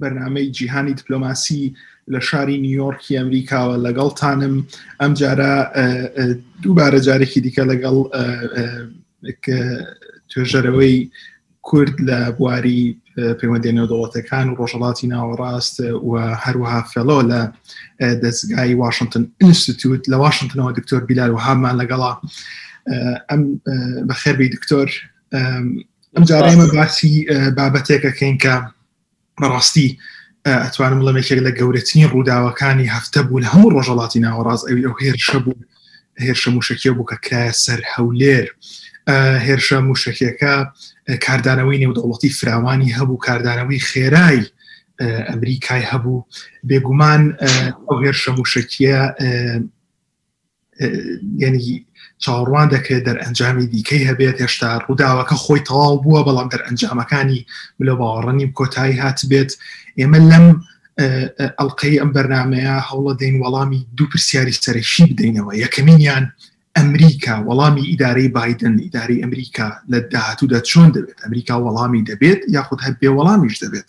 بەرنامەی جیهانی دیپلۆماسی لە شاری نیویۆرکی ئەمریکاوە لەگەڵتانم ئەم جارە دووبارە جارێکی دیکە لەگەڵ توێژەرەوەی کورد لە بواری پەیوەندی نێودەوڵەتەکان و ڕۆژەڵاتی ناوەڕاست و هەروەها فێڵۆ لە دەستگای واشنگتن ئینستیتوت لە واشنگتنەوە دکتۆر بیلار و هامان لەگەڵا ئەم بەخێربی دکتۆر ئەم جارێمە باسی بابەتێکەکەین کە بەڕاستی ئەتوانم بڵێم یەکێک لە گەورەترین ڕووداوەکانی هەفتە بوو لە هەموو ڕۆژەڵاتی ناوەڕاست ئەوی ئەو هێرشە بوو هێرشە موشکیە بوو کە کرایە سەر هەولێر هێرشە موشکیەکە کاردانەوەی نێودەوڵەتی فراوانی هەبوو کاردانەوەی خێرای ئەمریکای هەبوو بێگومان ئەو هێرشە موشکیە یعنی چاوەڕوان دەکرێت دەرئەنجامی دیکەی هەبێت هێشتا ڕووداوەکە خۆی تەواو بووە بەڵام دەرئەنجامەکانی لە باوەڕنی کۆتایی هات بێت ئێمە لەم ئەلقەی ئەم بەرنمەیە هەوڵە دەین وەڵامی دوو پرسیاری سەرشی بدەینەوە یەکەمینیان ئەمریکا وەڵامی ئیدارەی بادن ئیداری ئەمریکا لە داهاتوودا چۆن دەبێت ئەمریکا وەڵامی دەبێت یاخود هەر بێ وەڵامیش دەبێت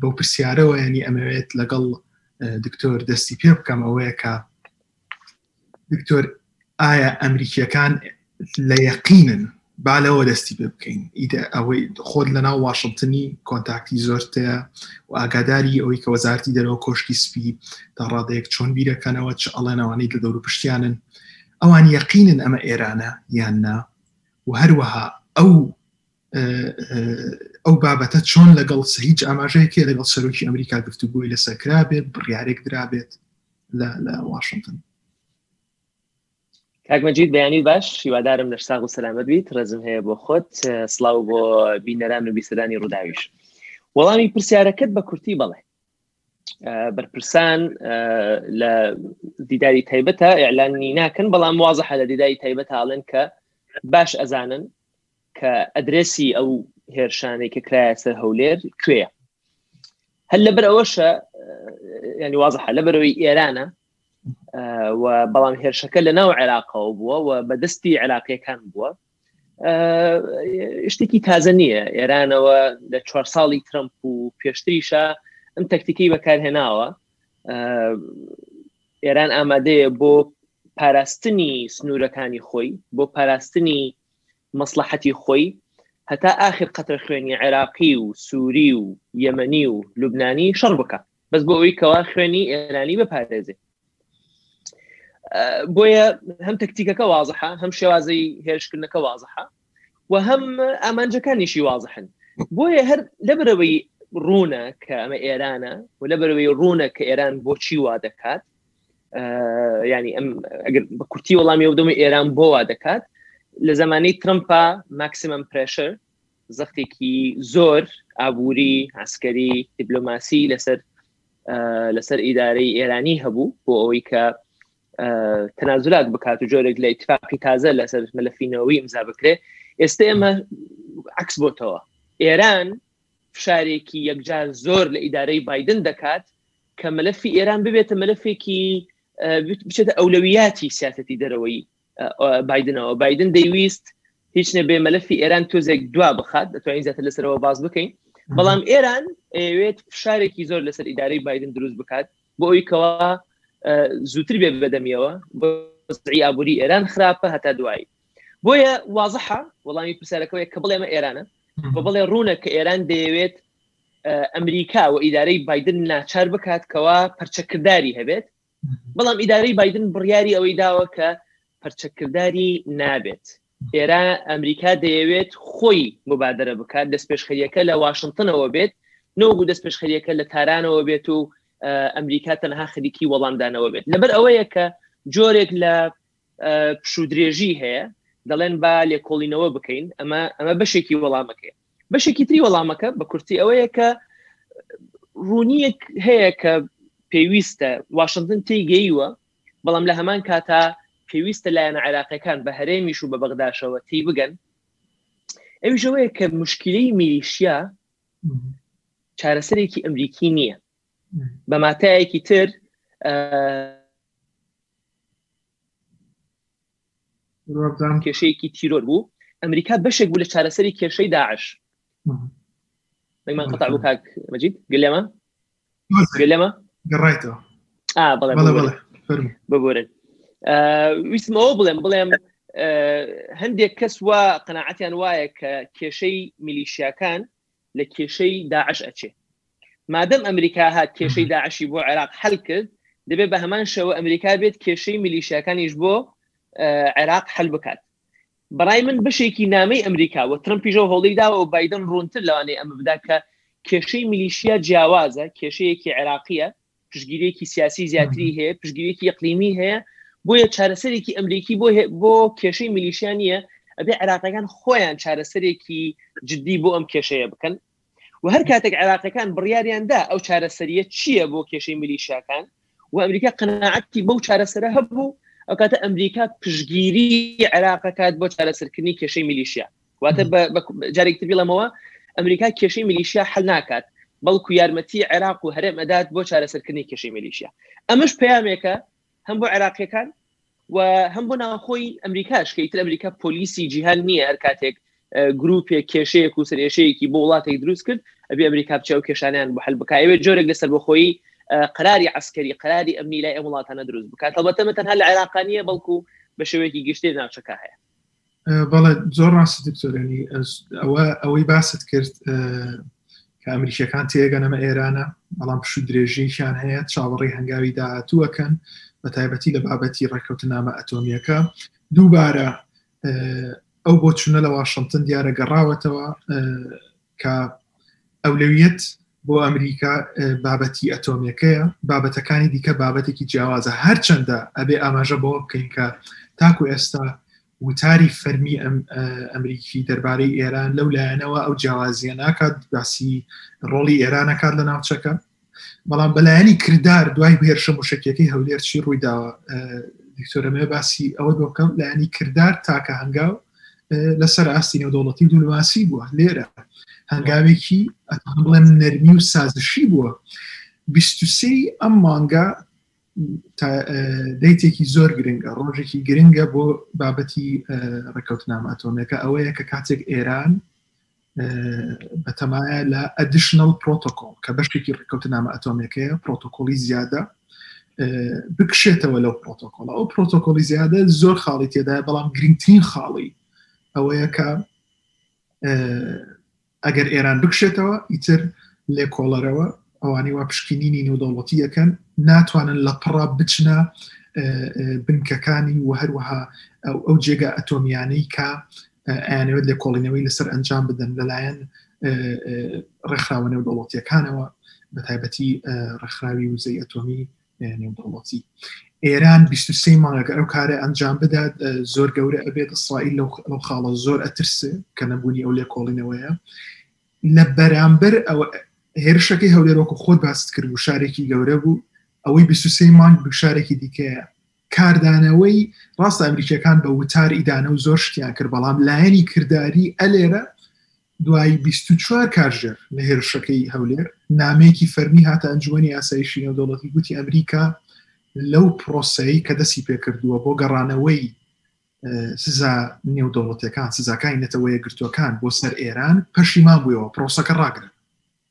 بەو پرسیارەوە ینی ئەمەوێت لەگەڵ دکتۆر دەستی پێ بکەم ئەوەیە کە دکتۆر ئایا ئەمریکیەکان لە یەقینن با لەوە دەستی پێ بکەین ئیدە ئەوەی خۆت لە ناو واشنگتنی کۆنتاکتی زۆرتەیە و ئاگاداری ئەوەی کە وەزارتی دەرەوە کۆشکی سپی تا ڕادەیەک چۆن بیرەکەنەوە چ ئەڵێنەوانی لە دەور پشتیانن ئەوان یەقینن ئەمە ئێرانە یان نا و هەروەها ئەو ئەو بابەتە چۆن لەگەڵ هیچ ئاماژەیەکی لەگەڵ سەرۆکی ئەمریکا گفتوگوی لەسەر کرابێت بڕیارێک درابێت لە لە واشنگتن کاکمەجید بەیانی باش شیوادارم لە ساغ و سەلامەت بیت ڕێزم هەیە بۆ خۆت سلااو بۆ بینەران و بیسەدانی ڕووداویش وەڵامی پرسیارەکەت بە کورتی بڵێ بەرپرسان لە دیداری تایبەتە ئەلانی ناکەن بەڵام وازە حە لە دیداری تایبەت هاڵێن کە باش ئەزانن کە ئەدرێسی ئەو هێرشانەی کە کرایە سەر هەولێر کوێە هەر لەبەر ئەوەشە ینی وازحە لە بەرەوەی ئێرانە و بەڵام هێرشەکە لە ناو عێراقەوە بووە و بەدەستی عێراقیەکان بووە شتێکی تازە نییە ئێرانەوە لە چوار ساڵی ترمپ و پێشتریشە ئەم تەکتیکی بەکارهێناوە ئێران ئامادەیە بۆ پاراستنی سنوورەکانی خۆی بۆ پاراستنی مەسڵەحەتی خۆی هەتا ئاخر قەترە خوێنی عێراقی و سوری و یەمەنی و لوبنانی شەڕ بکە بەس بۆ ئەوی کەوا خوێنی ئێرانی بپارێزێ بۆیە هەم تەکتیکەکە وازحە هەم شێوازی هێرشکردنەکە وازحە و هەم ئامانجەکانیشی وازحن بۆیە هەر لە برەوەی ڕوونە کە ئەمە ئێرانە و لە برەوەی ڕوونە کە ئێران بۆچی وا دەکات ینی ئەم ئەگەر بە کورتی وەڵامی ئەو دەمە ئێران بۆوا دەکات لە زمانی ترمپا ماکسیمم پرشر زەختێکی زۆر ئابووری عسکەری دیبلۆماسی لەسەر لەسەر ئیدارەی ئێرانی هەبوو بۆ ئەوەی کە تەنازلات بکات و جۆرێک لە ئیتفاقی تازە لەسەر مەلەفینەوەی ئەمزا بکرێت ئێستا ئێمە عکس بۆتەوە ئێران فشارێکی یەکجار زۆر لە ئیدارەی بادن دەکات کە مەلەفی ئێران ببێتە مەلەفێکی بچێتە ئەولەویاتی سیاستی دەرەوەی بادنەوە بادن دەیویست هیچ نەبێ مەلەفی ئێران تۆزێک دوا بخات دەتوانین زیاتر لەسەرەوە باز بکەین بەڵام ئێران ئەوێت فشارێکی زۆر لەسەر ئیدارەی بادن دروست بکات بۆ ئەوی کەوا زووتر بێ بەدەمیەوە بۆ ئابووری ئێران خراپە هەتا دوایی بۆیە وازحە وەڵامی پرسیارەکەەوەی کە بڵێمە ئێرانە بە بڵێ ڕوونە کە ئێران دەیەوێت ئەمریکا و ئیدارەی بادن ناچار بکات کەوا پەرچەکردداری هەبێت بەڵام ئیدارەی بادن بڕیاری ئەوەی داوە کە پەرچەکردداری نابێت ئێرا ئەمریکا دەیەوێت خۆی مبادرە بکات دەست پێشخەریەکە لە واشنگتنەوە بێت نەوەبوو دەست پێشخەریەکە لە تارانەوە بێت و ئەمریکا تەنها خەریکی وەڵامدانەوە بێت لەبەر ئەوەیە کە جۆرێک لە پشودرێژی هەیە دەڵێن با لێکۆڵینەوە بکەین ئەمە ئەمە بەشێکی وەڵامەکەی بەشێکی تری وەڵامەکە بە کورتی ئەوەیە کە ڕوونیەک هەیە کە پێویستە واشنگتن تێگەیوە بەڵام لە هەمان کاتا پێویستە لایەنە عێراقەکان بە هەرێمیش و بە بەغداشەوە تی بگەن ئەویشەوەیە کە مشکلی میلیشیا چارەسەرێکی ئەمریکی نییە بە ماتایەکی تر کێشەیەکی تیرۆر بوو ئەمریکا بەشێک بوو لە چارەسەری کێشەی داعش من قطع بوو کاک مەجید گلێمە گلێمە گەڕایتەوە ببورن ویسمەوە بڵێم بڵێم هەندێک کەس وە قەنەعەتیان وایە کە کێشەی میلیشیاکان لە کێشەی داعش ئەچێ مادەم ئەمریکا هات کێشەی داعشی بۆ عێراق حل کرد دەبێت بە هەمان شەوە ئەمریکا بێت کێشەی ملیشیەکانیش بۆ عێراق حل بکات بەڕای من بەشێکی نامەی ئەمریکا و ترمپیژە هۆڵی داوە و بادن ڕوونتر لەوانەیە ئەمە بدا کە کێشەی ملیشیا جیاوازە کێشەیەکی عێراقیە پشگیرێکی سیاسی زیاتری هەیە پشگیرێکی یقلیمی هەیە بۆیە چارەسەرێکی ئەمریکی بۆ بۆ کێشەی میلیشیا نییە ئەبێ عراقەکان خۆیان چارەسەرێکی جددی بۆ ئەم کێشەیە بکەن و هەر کاتێک عراقەکان بڕیاریاندا ئەو چارەسەریە چییە بۆ کێشەی میلیشیاکان و ئەمریکا قەنەعەتی بەو چارەسەرە هەبوو ئەو کاتە ئەمریکا پشگیری عراقەکات بۆ چارەسەرکردنی کێشەی میلیشیا واتە جارێکتر بیڵەمەوە ئەمریکا کێشەی میلیشیا حل ناکات بەڵکو یارمەتی عێراق و هەرێم ئەدات بۆ چارەسەرکردنی کێشەی میلیشیا ئەمەش پامێکە هەم بۆ عێراقیەکان و هەم بۆ ناوخۆی ئەمریکاش کە ئیتر ئەمریکا پۆلیسی جیهان نییە هەر کاتێک گروپێک کێشەیەک و سرێشەیەکی بۆ وڵاتێک دروست کرد ئەبێ ئەمریکا بچە و کێشانیان بە هەل بکایوێ جۆرێک لە سەربەخۆی قراری عسکەری قراری ئەمنی لای ئەم وڵاتانە دروست بکات هەڵبەتەمە تەنها لە عێراقانیە بەڵکو بە شێوەیەکی گشتێ ناوچەکە هەیە بەڵێ زۆر ڕاستی دکتۆرێنی ئەوە ئەوەی باست کرد کە ئەمریکیەکان تێگەنەمە ئێرانە بەڵام پشو درێژیشان هەیە چاوەڕی هەنگاوی داهاتووەکەن بە تایبەتی لە بابەتی ڕێککەوتنامە ئەتۆمیەکە دووبارە ئەو بۆ چونە لە واشنتن دیارە گەڕاوەتەوە کە ئەولەویەت بۆ ئەمریکا بابەتی ئەتۆمیەکەیە بابەتەکانی دیکە بابەتێکی جیاوازە هەرچەندە ئەبێ ئاماژە بۆ بکەین کە تاکو ئێستا وتاری فەرمی ئەم ئەمریکی دەربارەی ئێران لەو لایەنەوە ئەو جیاوازیە ناکات باسی ڕۆڵی ئێرانەکات لە ناوچەکە بەڵام بەلایەنی کردار دوای هێرشە موشکیەکەی هەولێر چی ڕوویداوە دیکتۆرەمێ باسی ئەوە بکەم لایەنی کردار تاکە هەنگاو لەسەر ئاستی نێودوڵەتی دولماسی بووە لێرە هەنگاوێکی بڵێن نەرمی و سازشی بووە بیستوسی ئەم مانگە دەیتێکی زۆر گرنگە ڕۆژێکی گرنگە بۆ بابەتی ڕێککەوتنامە ئەتۆمەکە ئەوەیە کە کاتێک ئێران بەتەمایە لە ئەدیشنل پرۆتۆکۆل کە بەشێکی ڕێککەوتنامە ئەتۆمەکەیە پرۆتۆکۆلی زیادە بکشێتەوە لەو پرۆتۆکۆل ئەو پرۆتۆکۆلی زیادە زۆر خاڵی تێدا بەڵام گرنگترین خاڵی ئەوەیە کە ئەگەر ئێران بکشێتەوە ئیتر لێ کۆڵەرەوە ئەوانی وا پشکینینی نێودەوڵەتی یەکەن ناتوانن لە پڕا بچنە بنکەکانی و هەروەها ئەو جێگا ئەتۆمیانەی کە ئەیانەوێت لێکۆڵینەوەی لەسەر ئەنجام بدەن لەلایەن ڕێکخراوە نێودەوڵەتیەکانەوە بە تایبەتی ڕێکخراوی وزەی ئەتۆمی نێودەوڵەتی ئێران بیستوسێ مانگەکە ئەو کارە ئەنجام بدات زۆر گەورە ئەبێت ئیسرائیل لەو خاڵە زۆر ئەترسێ کە نەبوونی ئەو لێکۆڵینەوەیە لە بەرامبەر ئەوە هێرشەکەی هەولێرۆکو خۆت باست کرد و شارێکی گەورە بوو ئەوەی بیستوسێ مانگ بشارێکی دیکەیە کاردانەوەی ڕاستە ئەمریکیەکان بە وتار ئیدانە و زۆر شتیان کرد بەڵام لایەنی کردداری ئەلێرە دوای 24 کارژێر لە هێرشەکەی هەولێر نامەیەکی فەرمی هاتە ئەنجومی ئاسایشی نێودەوڵەتی گوتی ئەمریکا لەو پرۆسەی کە دەسی پێکردووە بۆ گەڕانەوەی سزا نێودەوڵەتەکان سزاکانی نەتەوەیە گرتوەکان بۆ سەر ئێران پەشیمان بووەوە پرۆسەکە ڕاگرن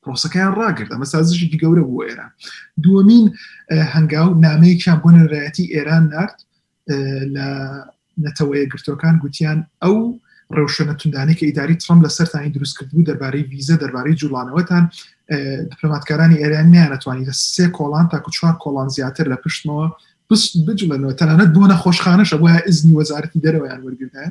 پرۆسەکەیان ڕاگرت ئەمە سازشێکی گەورە بوو ئێران دووەمین هەنگاو نامەیەکیان بۆ نوێنەرایەتی ئێران نرد لە نەتەوەیە گرتوەکان گوتیان ئەو ڕێوشەنە توندانی کە ئیداری ترم لە سەرانی دروست کردبوو دەربارەی ویزە دەربارەی جوڵانەوەتان دیپلۆماتکارانی ئێران نیانەتوانی لە سێ کۆڵان تاکو چوار کۆڵان زیاتر لە پشتمەوە بجڵێنەوە تەنانەت بۆ نەخۆشخانەشە وایە ئزنی وەزارەتی دەرەوەیان وەرگدایە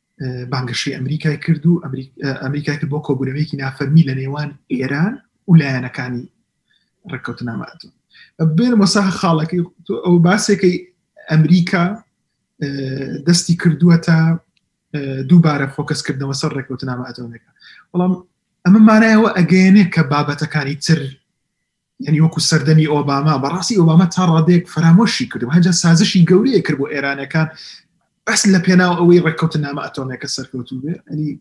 بانگەشەی ئەمریکای کرد و ئەمریکای کرد بۆ کۆبوونەوەیەکی نافەرمی لە نێوان ئێران و لایەنەکانی ڕێککەوتنامەتون بێن مەسا خاڵەکەی ئەو باسێکی ئەمریکا دەستی کردووە تا دووبارە فۆکەسکردنەوە سەر ڕێکوتنامە ئەتۆمێکە بەڵام ئەمە مانایەوە ئەگەیەنێ کە بابەتەکانی تر یعنی وەکو سەردەمی ئۆباما بەڕاستی ئۆباما تا ڕادێک فەرامۆشی کردو هەجا سازشی گەورەیە کرد بۆ ئێرانەکان بەس لە پێناو ئەوەی ڕێککەوت نامە ئەتۆمێکە سەرکەوتو بێ ئەنی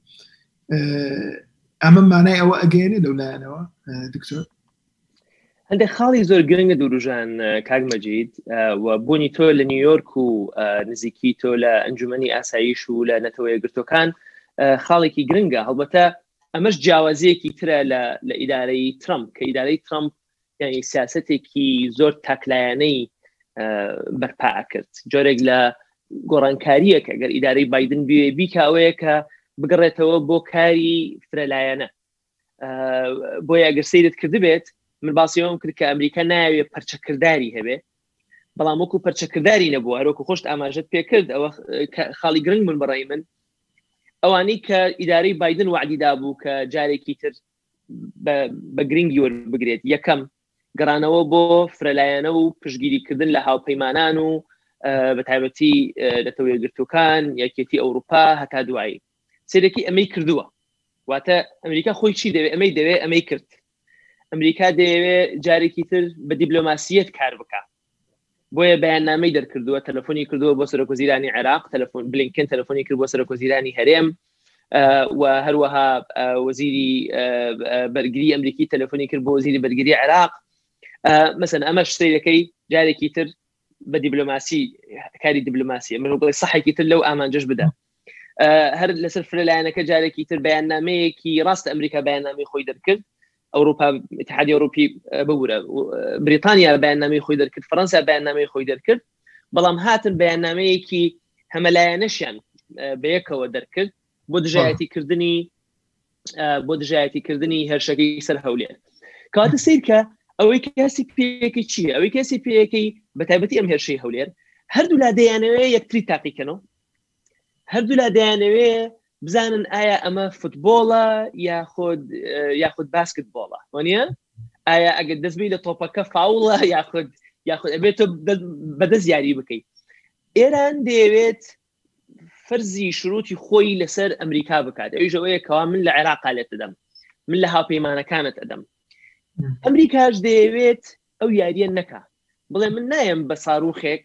ئەمە مانای ئەوە ئەگەێنێ لەو لایەنەوە دکتۆر هەندێ خاڵی زۆر گرنگە دوروژان کاک مەجید و بوونی تۆ لە نیویۆرک و نزیکی تۆ لە ئەنجومی ئاساییش و لە نەتەوە یەگرتوەکان خاڵێکی گرنگە هەڵبەتە ئەمەش جیاوازیەکی ترە لە لە ئیدارەی ترمپ کە ئیدارەی ترمپ یعنی سیاستێکی زۆر تاکلایەنەی بەرپا کرد جۆرێک لە گۆڕانکاریەک ئەگەر ئیدارەی بادن بێ بیکاوەیە کە بگەڕێتەوە بۆ کاری فرەلایەنە بۆیە ئەگەر سیرت کردبێت من باسیەوەم کرد کە ئەمریکا ناوێ پەرچەکردداری هەبێ بەڵام وەکو پەرچەکردداری نەبوو هەرۆکو خۆشت ئاماژت پێکرد ئەوە خاڵی گرنگ من بەڕای من ئەوانەی کە ئیدارەی بادن وعدیدا بوو کە جارێکی تر بە گرنگی وەربگرێت یەکەم گەڕانەوە بۆ فرەلایەنە و پشگیریکردن لە هاوپەیمانان و بە تایبەتی دەتەوە گرتوەکان یەکێتی ئەوروپا هەتا دوایی سێرەکی ئەمەی کردووە واتە ئەمریکا خۆی چی دەوێت ئەمەی دەوێت ئەمەی کرد ئەمریکا دەیەوێت جارێکی تر بە دیبلۆماسیەت کار بکات بۆیە بەیاننامەی دەرکردووە تەلەفۆنی کردووە بۆ سەرۆکوزیرانی عێراق تەلەفۆن بلینکن تەلەفۆنی کرد بۆ سەرۆکوزیرانی هەرێم و هەروەها وەزیری بەرگری ئەمریکی تەلەفۆنی کرد بۆ وەزیری بەرگری عێراق مەسن ئەمە شتەکەی جارێکی تر بە دیبلۆماسی کاری دیبلوماسیە من بڵێ سەحێکی تر لەو ئامانجش بدە هەر لەسەر فرەلایەنەکە جارێکی تر بەیاننامەیەکی ڕاست ئەمریکا بەیاننامی خۆی دەرکرد ئەوروپا اتحادی ئەوروپی ببوورە بریتانیا بەیاننامی خۆی دەرکرد فەرەنسا بەیاننامی خۆی دەرکرد بەڵام هاتن بەیاننامەیەکی هەمەلایەنەشیان بەیەکەوە دەرکرد بۆ دژایەتی کردنی بۆ دژایەتی کردنی هەرشەکەی سەر هەولێر کاتە سیرکە ئەوەی کەسی پێەکەی چیە ئەوەی کەسی پێەکەی بەتابەتی ئەم هێرشەی هەولێر هەردوو لا دەیانەوەی یەکتری تاقیکەنەوە هەردوولا دەیانەوێ بزانن ئایا ئەمە فوتبۆڵە یاخود یاخود باسکت بۆڵە وانە ئایا ئەگەر دەستبی لە تۆپەکە فاوڵە یاخود یاخود ئەبێت بەدەست یاری بکەیت ئێران دەیەوێت فەرزی شروتی خۆی لەسەر ئەمریکا بکات ئەوی ژەوەیە کەوا من لە عێراقا لێت دەدەم من لە هاوپەیمانەکانت ئەدەم ئەمریکاش دەیەوێت ئەو یاریە نەکە بڵێ من نایم بە ساروخێک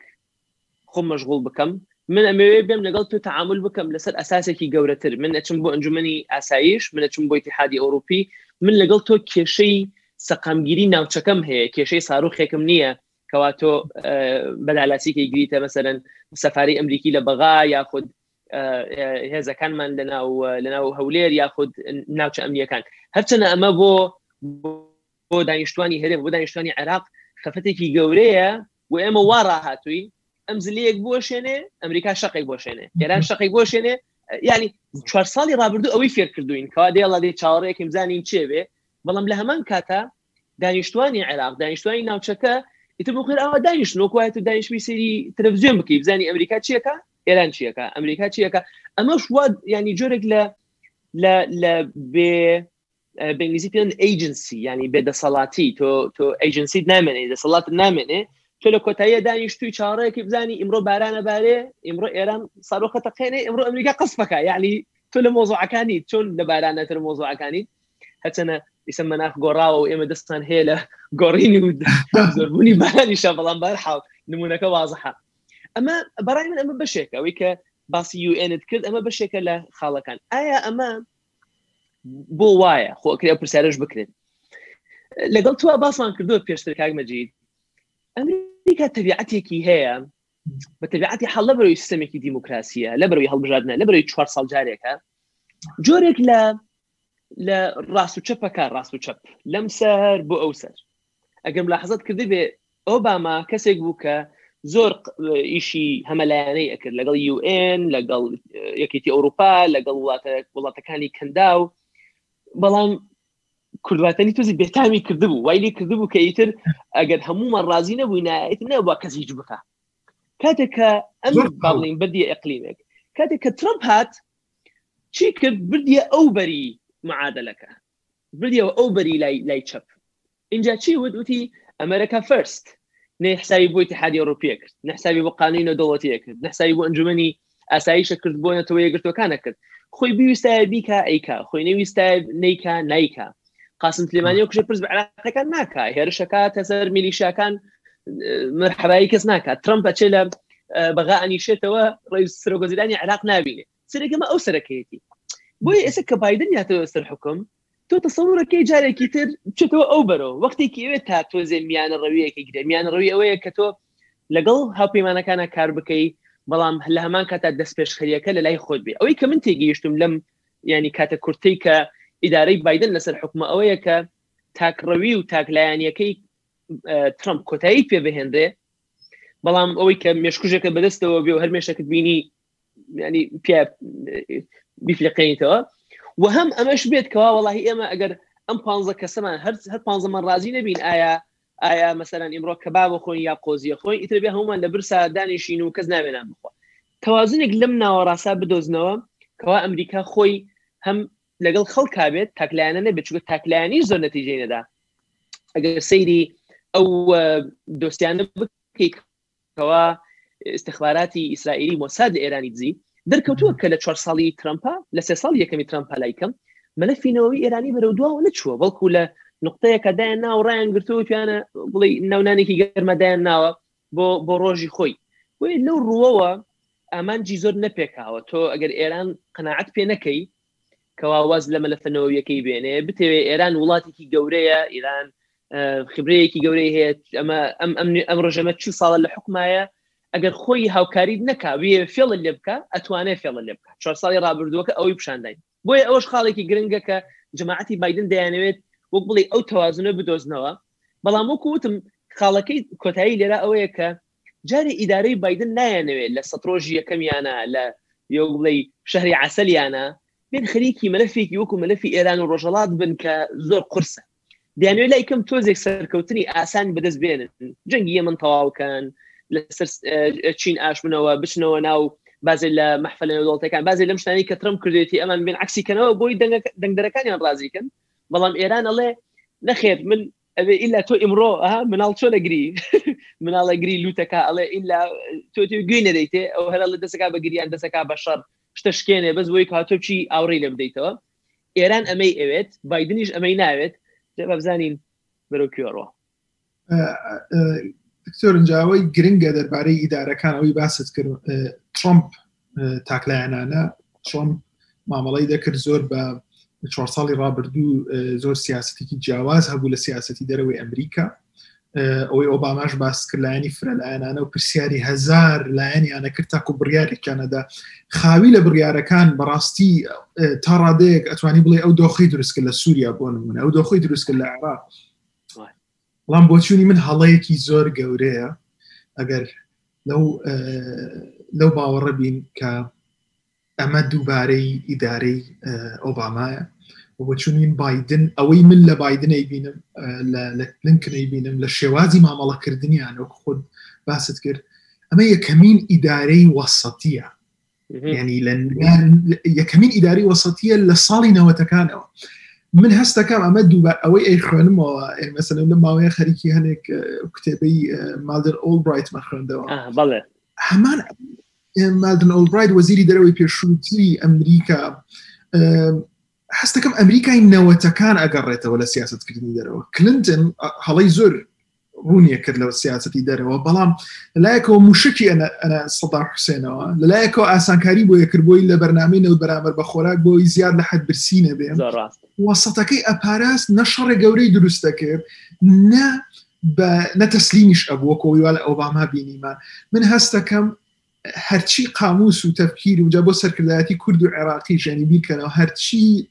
خۆم مەشغوڵ بکەم من ئەمەوێ بێم لەگەڵ تۆ تعامل بکەم لەسەر ئەساسێکی گەورەتر من ئەچم بۆ ئەنجومی ئاسایش من ئەچم بۆی تحادی ئەوروپی من لەگەڵ تۆ کێشەی سەقامگیری ناوچەکەم هەیە کێشەی ساروخێکم نییە کەوا تۆ بەلالاسیکەی گریتە مەسەرەن سەفاری ئەمریکی لە بەغا یاخود هێزەکانمان لەناو لەناو هەولێر یاخود ناوچە ئەمنیەکان هەرچەنە ئەمە بۆ بۆ دانیشتوانی هەرێم بۆ دانیشتوانی عێراق خەفەتێکی گەورەیە و ئێمە وا ڕاهاتوین ئەم زلیەک بۆشێنێ ئەمریکا شقی بۆشێنێ ئێران شقی بۆشێنێ ینی چوار ساڵی ڕابردوو ئەوەی فێرکردوین کەوا دێڵە دێ چاوەڕێکم زانین چێوێ بەڵام لە هەمان کاتە دانیشتوانی عێراق دانیشتوانی ناوچەکە ئیتر بۆ خێر ئەوە دانیشت نۆکوایەت و دانیشتمی سری تەلەڤزیۆن بکەی بزانانی ئەمریکا چیەکە ئێران چیەکە ئەمریکا چیەکە ئەمەش وا ینی جۆرێک لە لە بێ بە ئینگلیزی پێن ئەیجنسی یعنی بێ دەسەڵاتی تۆ تۆ ئەیجنسیت نامێنێ دەسەڵات نامێنێ تۆ لە کۆتاییە دانیشتوی چاڕەیەکی بزانی ئیمڕۆ بارانە بارێ ئیمڕۆ ئێران ساروخە تەقێنێ ئمڕۆ ئەمریکا قسپەکە یعنی تۆ لە مۆزۆعەکانی چۆن لە بارانەتر مۆزۆعەکانی هەچەنە ئیسە مەناخ گۆڕاوە و ئێمە دەستان هەیە لە گۆڕینی و زۆربوونی بارانیشە بەڵام بار حاڵ نمونونەکە وازحە ئەمە بەڕای من ئەمە بەشێکەوەی کە باسی یوئێنت کرد ئەمە بەشێکە لە خاڵەکان ئایا ئەمە بۆ وایە خۆکرێ پرسیارش بکرێت لەگەڵ تو باسمان کردو پێشتر کاک مەجید ئەمریکا تەبیعەتێکی هەیە بە تەبیعەتی حەڵ لە بەرەوەی سیستمێکی دیموکراسیە لە بەرەوەی هەڵبژاردنە لە بەرەوەی چوار ساڵ جارێکە جۆرێک لە لە ڕاست و چەپەکە ڕاست و چەپ لەم سەر بۆ ئەو سەر ئەگەر ملاحزت کردبێ ئۆباما کەسێک بوو کە زۆر ئیشی هەمەلایەنەی ئەکرد لەگەڵ UN لەگەڵ یەکێتی ئەوروپا لەگەڵ وڵاتەکانی کەندا و بەڵام کوردواتەنی توزی بێتامی کردبوو وای لێ کردبوو کە ئیتر ئەگەر هەمومان ڕازی نەبووین ئیت نەوە کەس هیچ بکە کاتێک کە ئەم باڵین بەدی ئەقلیمێک کاتێک کە ترمپ هات چی کرد بردیە ئەو بەری معادلەکە بردیەوە ئەو بەری لای لای چەپ اینجا چی وت وتی ئەمریکا فەرست نەی حسابی بۆ اتحادی ئەوروپیە کرد نحسابی بۆ قانونی نەدەوڵەتیە کرد نحسابی بۆ ئەنجومنی ئاسایشە کرد بۆ نەتەوە یەکگرتوەکانە کرد خۆی بیویستایە بیکا ئەیکا خۆی نەویستا نیکا نیکا قاسم سلێمانی کوژە پرس بە عراقەکان ناکە هێرشەکە تەسەر میلیشاکان مرحبایی کەس ناکات ترمپ ئەچێ لە بەغا ئەنیشێتەوە ڕێز سرۆگەزیرانی عراق نبینێت سەرەکەمە ئەو سەرەکەیەتی بۆیە ئێستا کە بادن یاتەوە سەر حکم تۆ تەسەورەکەی جارێکی تر چێتەوە ئەو بەرەوە وەختێکی ئەوێت تا تۆزێ میانە ڕەویەکی گرێ میانە ڕوی ئەوەیە کە تۆ لەگەڵ هاوپەیمانەکانە کار بکەی بەڵام لە هەمان کاتا دەست پێشخەریەکە لە لای خۆت بێ ئەوەی کە من تێگەیشتم لەم ینی کاتە کورتەی کە ئیدارەی بادن لەسەر حکومە ئەوەیە کە تاکڕەوی و تاکلایەنەکەی ترمپ کۆتایی پێ بهێنرێ بەڵام ئەوەی کە مێشکوژەکە بەدەستەوە بێ و هەر مێشەکەت بینی ینی پێ بیفلقێنیتەوە و هەم ئەمەش بێت کەوا وڵی ئێمە ئەگەر ئەم پ کەسەمان هەر هەر پزەمان ڕازی نەبین ئایا ئایا مەسەران ئیمڕۆ کە با بخۆین یا قۆزیە خۆین ئیتر بێ هەمومان لە برسا دانیشین و کەس ناوێنان بخۆ توازنێک لەم ناوەڕاستا بدۆزنەوە کەوا ئەمریکا خۆی هەم لەگەڵ خەڵکا بێت تاکلایەنە نەبێت چگە تاکلایانی زۆر نەتیجێ نەدا ئەگەر سەیری ئەو دۆستیانە بکەیت کەوا استخباراتی ئیسرائیلی مۆساد لە ئێرانی دزی دەرکەوتووە کە لە چوار ساڵی ترەمپا لە سێ ساڵ یەکەمی ترەمپا لای کەم مەلەفی نەوەوی ئێرانی بەرەو دواوە نەچووە بەڵکو لە نقطەیەکە دایان ناو ڕایان گرتو توانە بڵی ناونانێکی گەرمەدایان ناوە بۆ بۆ ڕۆژی خۆی بۆیە لەو ڕووەوە ئامانجی زۆر نەپێکاوە تۆ ئەگەر ئێران قەنەعەت پێ نەکەی کەوا واز لە مەلەفە نەوەویەکەی بێنێ بتەوێ ئێران وڵاتێکی گەورەیە ئیران خبرەیەکی گەورەی هەیە ئەمە ئەم ئەمنی ئەم ڕژەمە چ ساڵە لە حکمایە ئەگەر خۆی هاوکاریت نەکا وێ فێڵ لێ بکە ئەتوانێت فێڵ لێ بکە چوار ساڵی ڕابردووەکە ئەوەی پیشانداین بۆیە ئەوش خاڵێکی گرنگە کە جماعەتی بادن دەیانەوێت وەک بڵێ ئەو تەوازنە بدۆزنەوە بەڵام وەکو وتم خاڵەکەی کۆتایی لێرا ئەوەیە کە جارێ ئیدارەی بایدن نایانەوێت لە سەت ڕۆژی یەکەمیانە لە یەو بڵێی شەهری عەسەلیانە بێن خەریکی مەلەفێکی وەکو مەلەفی ئێران و ڕۆژەڵات بن کە زۆر قورسە دەیانەوێت لای کەم تۆزێک سەرکەوتنی ئاسان بەدەست بێنن جەنگی یەمن تەواوکەن لەسەر چین ئاشبنەوە بچنەوە ناو بازێ لە مەحفە لە دەوڵەتەکان بازێ لەم شتانی کە ترم کردێتی ئەمان بێن عکسیکەنەوە بۆی دەنگەکانیان ڕازیکن بەڵام ئێران ئەڵێ نەخێت من ئەبێ ئیلا تۆ ئیمڕۆ ها مناڵ چۆن ئەگری مناڵ ئەگری لوتەکە ئەڵێ ئیلا تۆ تۆ گوێی نەدەیتێ ئەو هەرە لە دەسەکە بە گریان دەسەکە بە شەڕ شتە شکێنێ بەس بۆی هاتۆ چی ئاوڕی لێ بدەیتەوە ئێران ئەمەی ئەوێت بادنیش ئەمەی ناوێت بزانین بەرەو کوێڕۆ دکتۆر جاوەی گرنگە دەربارەی ئیدارەکان ئەوی باست کرد ترامپ تاکلایەنانە ترۆم مامەڵی دەکرد زۆر بە چوار ساڵی ڕابردوو زۆر سیاستێکی جیاواز هەبوو لە سیاستی دەرەوەی ئەمریکا ئەوەی ئۆباماش باسکردلایانی فرەلایەنانە و پرسیاری هزار لایەنیانە کرد تاکو بڕیارێکیانەدا خاوی لە بڕیارەکان بەڕاستی تا ڕادەیەک ئەتوانی بڵێ ئەو دۆخی دروستکە لە سووریا بۆ نمونە ئەو دۆخی دروستکە لە عێراق بەڵام بۆچوونی من هەڵەیەکی زۆر گەورەیە ئەگەر لەو لەو باوەڕە بین کە ئەمە دووبارەی ئیدارەی ئۆبامایە بۆچونین بادن ئەوەی من لە بادنەی بینم لە لنکنەی بینم لە شێوازی مامەڵەکردنیان وەک خود باست کرد ئەمە یەکەمین ئیدارەی وەسەتیە ینی لە یەکەمین ئیداری وەسەتیە لە ساڵی نەوەتەکانەوە من هەستەکەم ئەمە دووبە ئەوەی ئەی خوێنمەوە مەسەن لە ماوەیە خەریکی هەنێک کتێبی مادر ئۆل برایت مە خوێندەوە بەڵێ هەمان مادن ئۆل برایت وەزیری دەرەوەی پێشووتری ئەمریکا هەستەکەم ئەمریکای نەوەتەکان ئەگەڕێتەوە لە سیاست کردنی دەرەوە کلنتن هەڵی زۆر ڕوونیە کرد لەوە سیاستی دەرەوە بەڵام لایەکەوە موشکی سەدا حوسێنەوە لەلایەکەوە ئاسانکاری بۆ یەکرد بۆی لە بەرنامی نەوت بەرامەر بە خۆراک بۆی زیاد لە حد برسی نەبێ وەسەتەکەی ئەپاراست نە شەڕێ گەورەی دروست دەکرد نە نە تەسلیمیش ئەبووە کۆیوال ئۆباما بینیمە من هەستەکەم هەرچی قاموس و تەفکیر و جا بۆ سەرکردایەتی کورد و عێراقی ژێنی بیکەنەوە هەرچی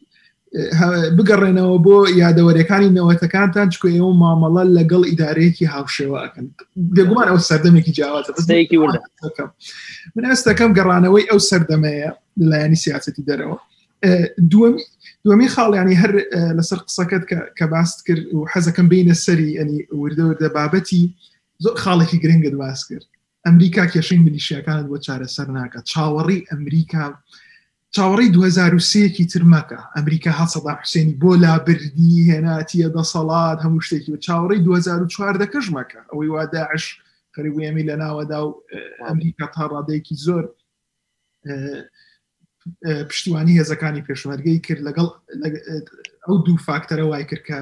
بگەڕێنەوە بۆ یادەوەرەکانی نەوەتەکانتان چکۆ ئێوە مامەڵە لەگەڵ ئیدارەیەکی هاوشێوە ئەەکەن بێگومان ئەو سەردەمێکی جیاوازە من ئەستەکەم گەڕانەوەی ئەو سەردەمەیە لەلایەنی سیاستی دەرەوە دووەمی دومی خاڵیانی هەر لەسەر قسەکەت کە باست کرد و حەزەکەم بینە سەری ئەنی وردەوردە بابەتی زۆر خاڵێکی گرنگت باس کرد ئەمریکا کێشەی ملیشیاکانت بۆ چارەسەر ناکە چاوەڕی ئەمریکا چاوەڕی 2023ەکی ترمەکە ئەمریکا هەسەدا حوسێنی بۆ لابردی هێناتیە دەسەڵات هەموو شتێکی و چاوەڕی 2004 دەکەش مەکە ئەوەی وا داعش قەریبی ئەمی لە ناوەدا و ئەمریکا تا ڕادەیەکی زۆر پشتیوانی هێزەکانی پێشمەرگەی کرد لەگەڵ ئەو دوو فاکتەرە وای کرد کە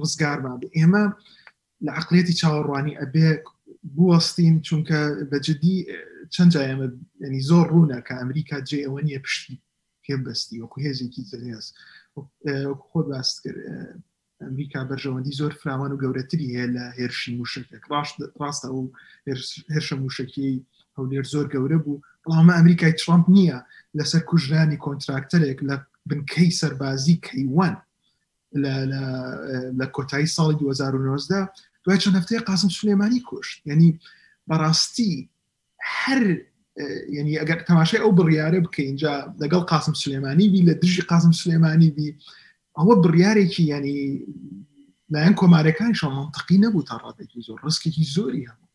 ڕزگارمان ئێمە لە عقلێتی چاوەڕوانی ئەبێ بوەستین چونکە بە جددی چەند جای ئەمە ینی زۆر ڕوونە کە ئەمریکا جێ ئەوە نیە پشتی پێ بەستی وەکو هێزێکی زلهێز خۆ باست کرد ئەمریکا بەرژەوەندی زۆر فراوان و گەورەتری هەیە لە هێرشی موشکێک ڕاشت ڕاستە و هێرشە موشکی هەولێر زۆر گەورە بوو بەڵامە ئەمریکای ترامپ نییە لەسەر کوژرانی کۆنتراکتەرێک لە بنکەی سەربازی کەیوان لە کۆتایی ساڵی 2009 دوای چەند هەفتەیە قاسم سلێمانی کوشت ینی بەڕاستی هەر ینی ئەگەر تەماشای ئەو بڕیارە بکە اینجا لەگەڵ قاسم سلێمانی بی لە دژی قاسم سلێمانی بی ئەوە بڕیارێکی ینی لایەن کۆمارەکان شەمەڵتەقی نەبوو تا ڕادێکی زۆر ڕستێکی زۆری هەبوو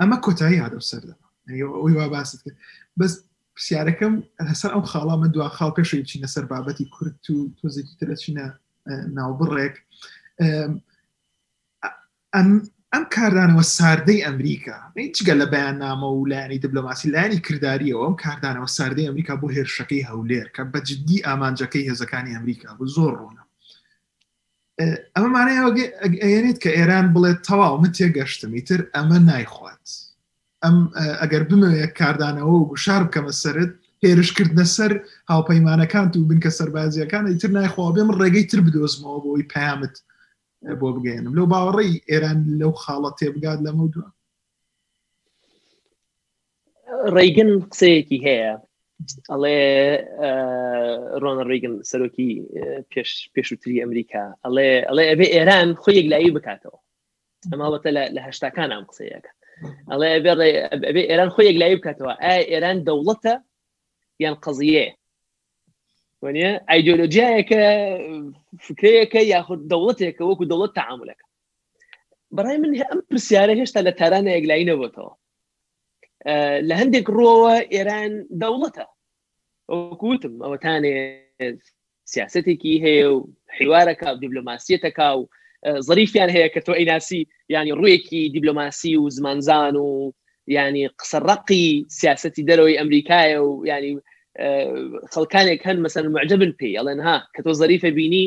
ئەمە کۆتایی هاتە سەردەما ئەوی وا باست کرد بەس پرسیارەکەم هەسەر ئەو خاڵا من دو خاڵ پێشوی بچینە سەر بابەتی کورت و تۆزێکی ترە چینە ناوبڕێک ئەم ئەم کاردانەوە ساردەی ئەمریکا هیچگە لە بەیان نامە و لایانی دبلۆماسی لایانی کردداریەوە ئەم کاردانەوە ساردەی ئەمریکا بۆ هێرشەکەی هەولێر کە بەجددی ئامانجەکەی هێزەکانی ئەمریکا بۆ زۆر ڕوونە ئەمە مانای ئەگەێنێت کە ئێران بڵێت تەواو من تێگەشتم ئیتر ئەمە نایخوات ئەم ئەگەر بمەوێت کاردانەوە و گوشار بکەمە سرت هێرشکردە سەر هاوپەیمانەکان و بنکە سەربازیەکان ئیتر نایخوا بێم ڕێگەی تر بدۆزمەوە بۆی پامت بۆ بگەێنم لەو باوەڕی ئێران لەو خاڵە تێبگات لەمە دووە ڕیگن قسەیەکی هەیە ئەڵێ ڕۆنە ڕیگن سەرۆکی پێش پێشووتری ئەمریکا ئەڵێ ئەڵێ ئەبێ ئێران خۆ یەکلایی بکاتەوە ئەماڵەتە لە هەشتاکان ئەم قسەیەکە ئەڵێ ئەبێ ئێران خۆ یەکلایی بکاتەوە ئایا ئێران دەوڵەتە یان قەزیەیە وانە ئایدۆلۆژیایەکە فکرەیەەکە یاخود دەوڵەتێکە وەکو دەوڵەت تعاملەکە بەڕای من ئەم پرسیارە هێشتا لە تارانە یەکلایی نەبووتەوە لە هەندێک ڕۆوە ئێران دەوڵەتە وەکوتم ئەوەتانێ سیاستێکی هەیە و حیوارەکە و دیبلۆماسیەتەکە و زەریفیان هەیە کە تۆ ئەیناسی ینی ڕوویەکی دیبلۆماسی و زمانزان و ینی قسە ڕقی سیاستی دەرەوەی ئەمریکایە و ینی خەڵکانێک هەن مەسەر معجبن پێی ئەڵێن ها کە تۆ زەریفە بینی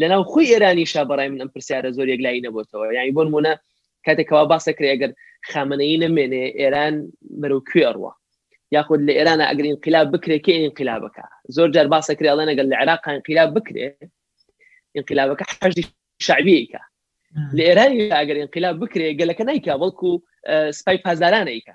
لەناو خۆی ئێرانیشا بەڕای من ئەم پرسیارە زۆر یەکلایی نەبووتەوە یانی بۆن مونە کاتێکەوە باسە کرێ ئەگەر خامنەی نەمێنێ ئێران بەرەو کوێ ئەڕوە یاخود لە ئێران ئەگەر انقلاب بکرێت کە انقلابەکە زۆر جار باسە کرێ ئەڵێن ئەگەر لە عێراق انقلاب بکرێ انقلابەکە حەجی شعبیکە لە ئێرانی ئەگەر انقلاب بکرێ گەلەکە نیکە بەڵکو سپای پازدارانەیکە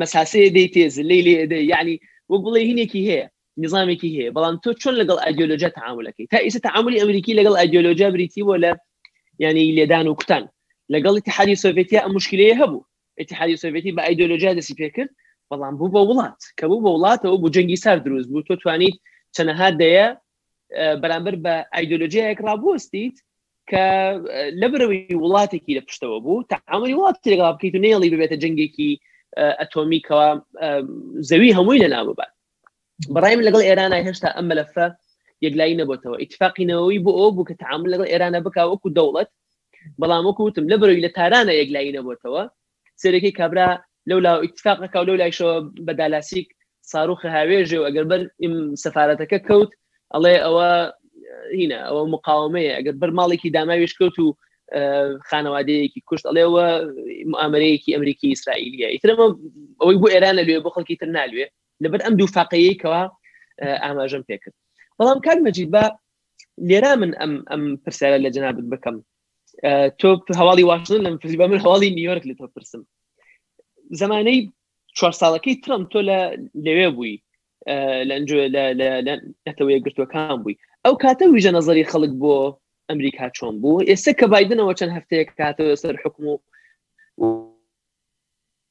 مەساسەیە دەی تێ زلەی لێ دەی یعنی وەک بڵێ هینێکی هەیە نظامێکی هەیە بەڵام تۆ چۆن لەگەڵ ئایدۆلۆژیا تعاملەکەی تا ئیسە تعاملی ئەمریکی لەگەڵ ئایدۆلۆژیا بریتی بۆ لە ینی لێدان و کوتان لەگەڵ اتحادی سۆڤێتیا ئەم مشکلەیە هەبوو اتحادی سۆڤێتی بە ئایدۆلۆژیا دەسی پێکرد بەڵام بوو بە وڵات کە بوو بە وڵاتەوە بوو جەنگی سار دروست بوو تۆ توانیت چەنەها دەیە بەرامبەر بە ئایدۆلۆژیایەک ڕابوەستیت کە لەبرەوەی وڵاتێکی لە پشتەوە بوو تا ئەمەری وڵات تێگا بکەیت و نێڵی ببێتە جنگێکی ئەتۆمیکەوە زەوی هەمووی لە ناببات بەڕایم لەگەڵ ئێران هێشتا ئەم مەلەفە یەکلایی نەبتەوە ئیتفاقینەوەی بۆ ئەو بوو کە تعامل لەگەڵ ئێرانە بکوەکو دەوڵەت بەڵام وەکوتم لە بەرەوەی لە تارانە یەکلایی نەبتەوە سەرەکی کابرا لەو لا ئیتفاق نکا و لەو لایشەوە بە دالاسیک ساروخە هاوێژێ و ئەگەر بەر سەفاەتەکە کەوت ئەڵێ ئەوە هینە ئەوە مقاومەیە ئەگەر بەر ماڵێکی داماویش کەوت و خانەوادەیەکی کوشت ئەڵێەوە ئامرەیەکی ئەمریکی ئیسرائیلیە ئیترەمە ئەوەی بۆ ئێران لەێ بۆ خەڵکی تر نالوێ لەبەر ئەم دوو فاقەیەی کەوا ئاماژەم پێکرد بەڵام کاک مەجید بە لێرا من ئەم ئەم پرسیارە لە جنابت بکەم تۆ هەواڵی واشنتن لەم پرسی بە من هەواڵی نیویۆرک لە تۆ پرسم زمانەی چوار ساڵەکەی ترم تۆ لە لەوێ بووی لەنج لەتەوەیە گرتوەکان بووی ئەو کاتە ویژە نظری خەڵک بۆ ئەمریکا چۆن بوو ئێستا کە بادنەوە چەند هەفتەیە کاتەوە سەر حکوم و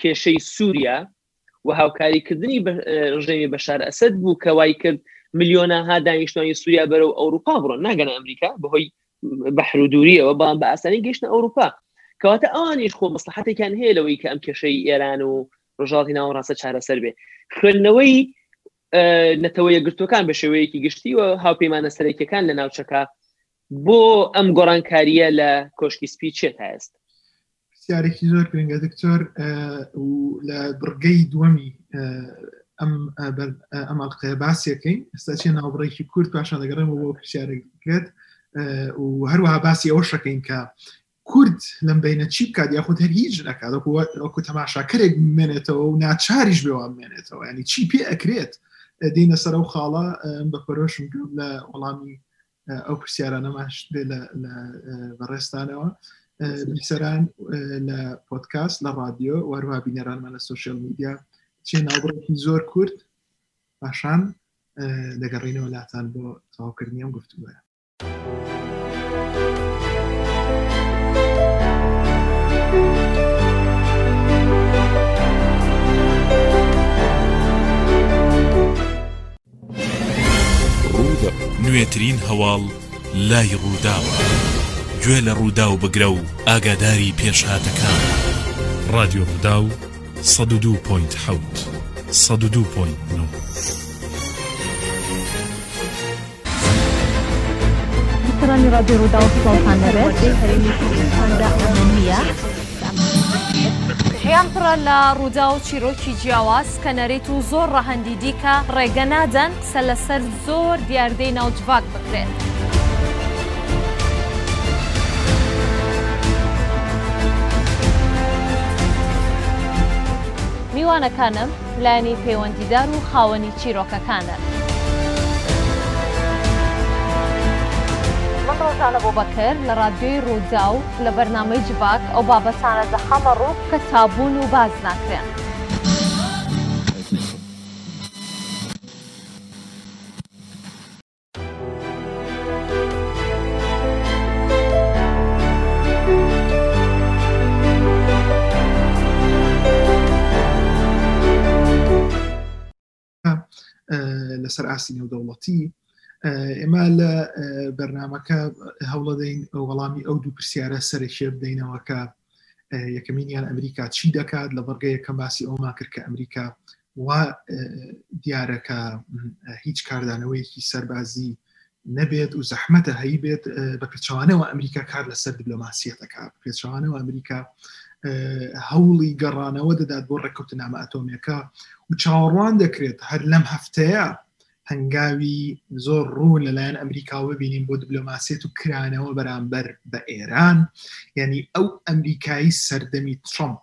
کێشەی سووریا و هاوکاریکردنی ڕژێمی بەشار ئەسەد بوو کە وای کرد ملیۆنەها دانیشتوانی سووریا بەرەو ئەوروپا بڕۆن ناگەنە ئەمریکا بەهۆی بەحر و دووریەوە بەڵام بە ئاسانی گەشتە ئەوروپا کەواتە ئەوانیش خۆ مەسلحەتێکیان هەیە لەوەی کە ئەم کێشەی ئێران و ڕژاڵی ناوە ڕاستە چارەسەر بێ خوێندنەوەی نەتەوە یەگرتوەکان بە شێوەیەکی گشتی و هاوپەیمانە سەرەکیەکان لە ناوچەکە بۆ ئەم گۆڕانکاریە لە کۆشکی سپی چێ تا ئێستا پرسیارێکی زۆر گرنگە دکتۆر و لە بڕگەی دووەمی ئەم ئەمەڵقەیە باسیەکەین ئێستا چێ ناوبڕێکی کورد پاشان دەگەڕێمە بۆ پرسیارێک بکرێت و هەروەها باسی ئەوە شەکەین کە کورد لەم بینە چی بکات یاخود هەر هیچ نکات وەکو تەماشاکرێک بمێنێتەوە و ناچاریش بێوان بمێنێتەوە ینی چی پێ ئەکرێت دینە سەر و خاڵە بە پەرۆشم لە وەڵامی ئەو پرسیارانەماش بێ لە بەڕێستانەوە بیسەران لە پۆتکاست لە ڕادیۆ وەروها بینەرانمان لە سوسیال میدیا چێ ناوبڕێکی زۆر کورت پاشان دەگەڕینەوە لاتان بۆ تەواوکردنی ئەم گفتوگوە نوێترین هەواڵ لای ڕووداوە گوێ لە ڕووداو بگرە و ئاگاداری پێشهاتەکان ڕادیۆ ڕوودا و 102.7 102.9 ڕادیۆ ڕوودا و ژیان پڕە لە ڕوودا و چیرۆکی جیاواز کە نەریت و زۆر ڕەهەندی دیکە ڕێگە نادەن قسە لەسەر زۆر دیاردەی ناوجڤاک بکرێت. میوانەکانم لایەنی پەیوەندیدار و خاوەنی چیرۆکەکانن. من ڕۆژان ئەبوبەکر لە ڕادیۆی ڕووداو لە بەرنامەی جڤاک ئەو بابەتانە دەخەمە ڕوو کە تابوون و باس ناکرێن. لەسەر ئاسی نێودەوڵەتی ئێمە لە بەرنمەکە هەوڵەدەین وەڵامی ئەو دوو پرسیارە سەرەکێ بدەینەوە کە یەکەمینیان ئەمریکا چی دەکات لە بەڕگەیە کە باسی ئەوما کرد کە ئەمریکا وا دیارە کە هیچ کاردانەوەیەکی سەربازی نەبێت و زەحمەتە هەی بێت بە پێچوانەوە ئەمریکا کار لەسەر دیبلۆماسیەتەکە پێچوانەوە ئەمریکا هەوڵی گەڕانەوە دەدات بۆ ڕێکوتنامە ئەتۆمیەکە و چاوەڕوان دەکرێت هەر لەم هەفتەیە هەنگاوی زۆر ڕوون لەلایەن ئەمریکا ببینین بۆ دیبلۆماسیەت و کرانەوە بەرامبەر بە ئێران یعنی ئەو ئەمریکایی سەردەمی ترامپ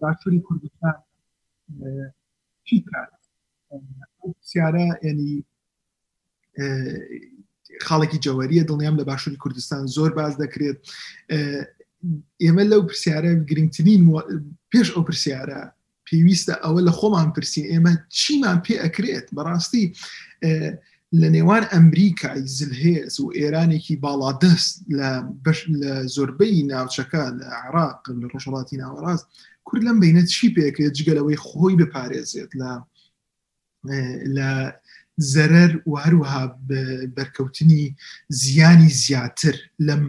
باشووری کوردستان چی کار سیارە ینی خاڵێکی جەوەریە دڵنیام لە باشووری کوردستان زۆر باز دەکرێت ئێمە لەو پرسیارە گرنگترین پێش ئەو پرسیارە پێویستە ئەوە لە خۆمان پرسین ئێمە چیمان پێ ئەکرێت بەڕاستی لە نێوان ئەمریکای زلهێز و ئێرانێکی باڵادەست لە زۆربەی ناوچەکە لە عراق لە ڕۆژهڵاتی ناوەڕاست کورد لەم بینە چی پێکرێت جگەلەوەی خۆی بپارێزێت لە لە زەرەر و هەروەها بەرکەوتنی زیانی زیاتر لەم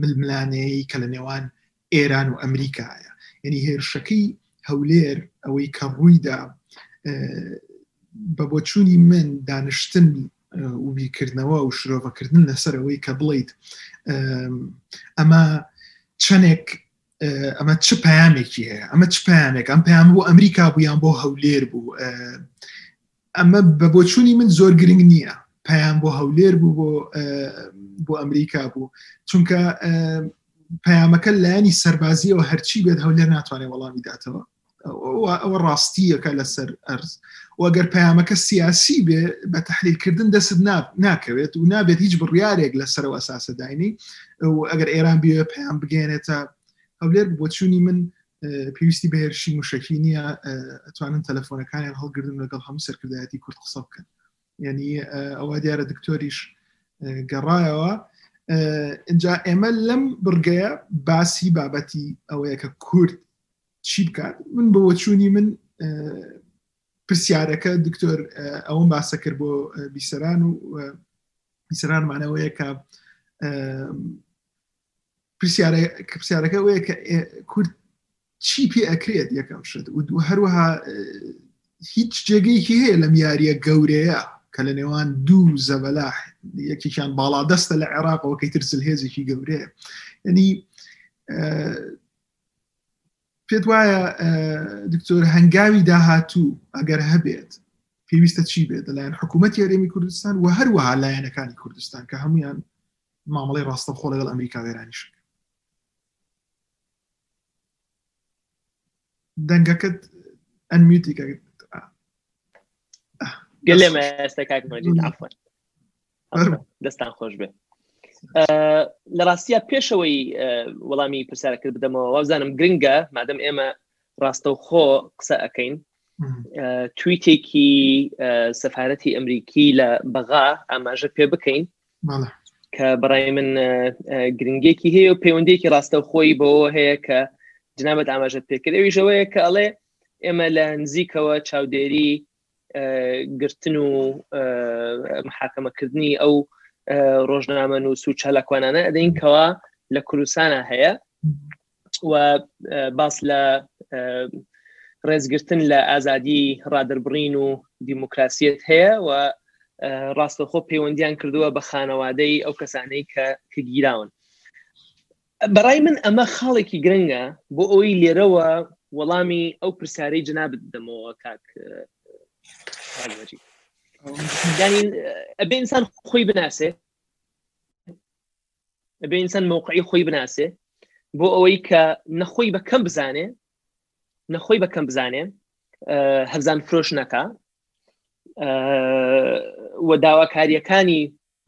ململانەیە کە لە نێوان ئێران و ئەمریکایە یعنی هێرشەکەی هەولێر ئەوەی کە ڕوویدا بە بۆچوونی من دانیشتن وبیکردنەوە و شرۆڤەکردن لەسەر ئەوەی کە بڵیت ئەمە چەندێک ئەمە چ پامێکی هەیە ئەمە چ پامێک ئەم پام بۆ ئەمریکا بوویان بۆ هەولێر بوو ئەمە بە بۆچوونی من زۆر گرنگ نییە پەیام بۆ هەولێر بوو بۆ بۆ ئەمریکا بوو چونکە پەیامەکە لایەنی سەربازیەوە هەرچی بێت هەولێر ناتوانێت وەڵامی داتەوە ئەوە ڕاستیەکە لەسەر ئەرز وەگەر پەیامەکە سیاسی بێ بە تحلیلکردن دەست ناکەوێت و نابێت هیچ بڕیارێک لەسەرەوە ئەساسە داینی ئەگەر ئێران بێ پەیام بگەێنێتە هەولێر بۆچوونی من پێویستی بە هێرشی موشکی نییە ئەتوانن تەلەفۆنەکانیان هەڵگرن لەگەڵ هەموو سەرکردایەتی کورد قسە بکەن ینی ئەوە دیارە دکتۆریش گەڕایەوە اینجا ئێمە لەم بڕگەیە باسی بابەتی ئەوەیە کە کورد چی بکات من بەوەچوونی من پرسیارەکە دکتۆر ئەوم باسە کرد بۆ بیسەران و بیسەرانمانەوەیە کە پرسیارەکە وەیە کە کورد چی پێ ئەکرێت یەکەم شت و دوو هەروەها هیچ جێگەیەکی هەیە لەم یاریە گەورەیە کە لە نێوان دوو زەبەلا یەکێکیان باڵا دەستە لە عێراقەوە کەی تر زلهێزێکی گەورەیە ینی پێت وایە دکتۆر هەنگاوی داهاتوو ئەگەر هەبێت پێویستە چی بێت لەلایەن حکوومەت یاریمی کوردستان و هەروەها لایەنەکانی کوردستان کە هەمویان مامەڵەی ڕاستەوخۆ لەگەڵ ئەمریکا و ئێرانیش بکەن دەنگەکەت ئەنمیوتی کە گەلێ مەستا کاک مەجید عفوا دەستان خۆش بێ لە ڕاستە پێشەوەی وەڵامی پرسیارەکرد بدەمەوە وازانم گرنگە مادەم ئێمە ڕاستە و خۆ قسە ئەەکەین تویتێکی سەفاەتی ئەمریکی لە بەغا ئاماژە پێ بکەین کە بەڕای من گرنگێکی هەیە و پەیوەندێکی ڕاستە خۆی بەوە هەیە کە جنابەت ئاماژە پێکرد ئەویشەوەیە کە ئەڵێ ئێمە لە نزیکەوە چاودێری گرتن و محاکەمەکردنی ئەو ڕۆژنامە نووس و چالاکوانانە ئەدەین کەوا لە کوردستانە هەیە و باس لە ڕێزگرتن لە ئازادی ڕادربڕین و دیموکراسیت هەیە و ڕاستەخۆ پەیوەندیان کردووە بە خانەوادەی ئەو کەسانەی کە کە گیراون بەڕای من ئەمە خاڵێکی گرنگە بۆ ئەوی لێرەوە وەڵامی ئەو پرسیارەی جنا بدەمەوە کاک ینی ئەبێ ئینسان خۆی بناسێ بێ ئینسان مووقعی خۆی بناسێ بۆ ئەوەی کە نەخۆی بە کەم بزانێ نەخۆی بە کەم بزانێ هەزان فرۆش نەکە و داواکاریەکانی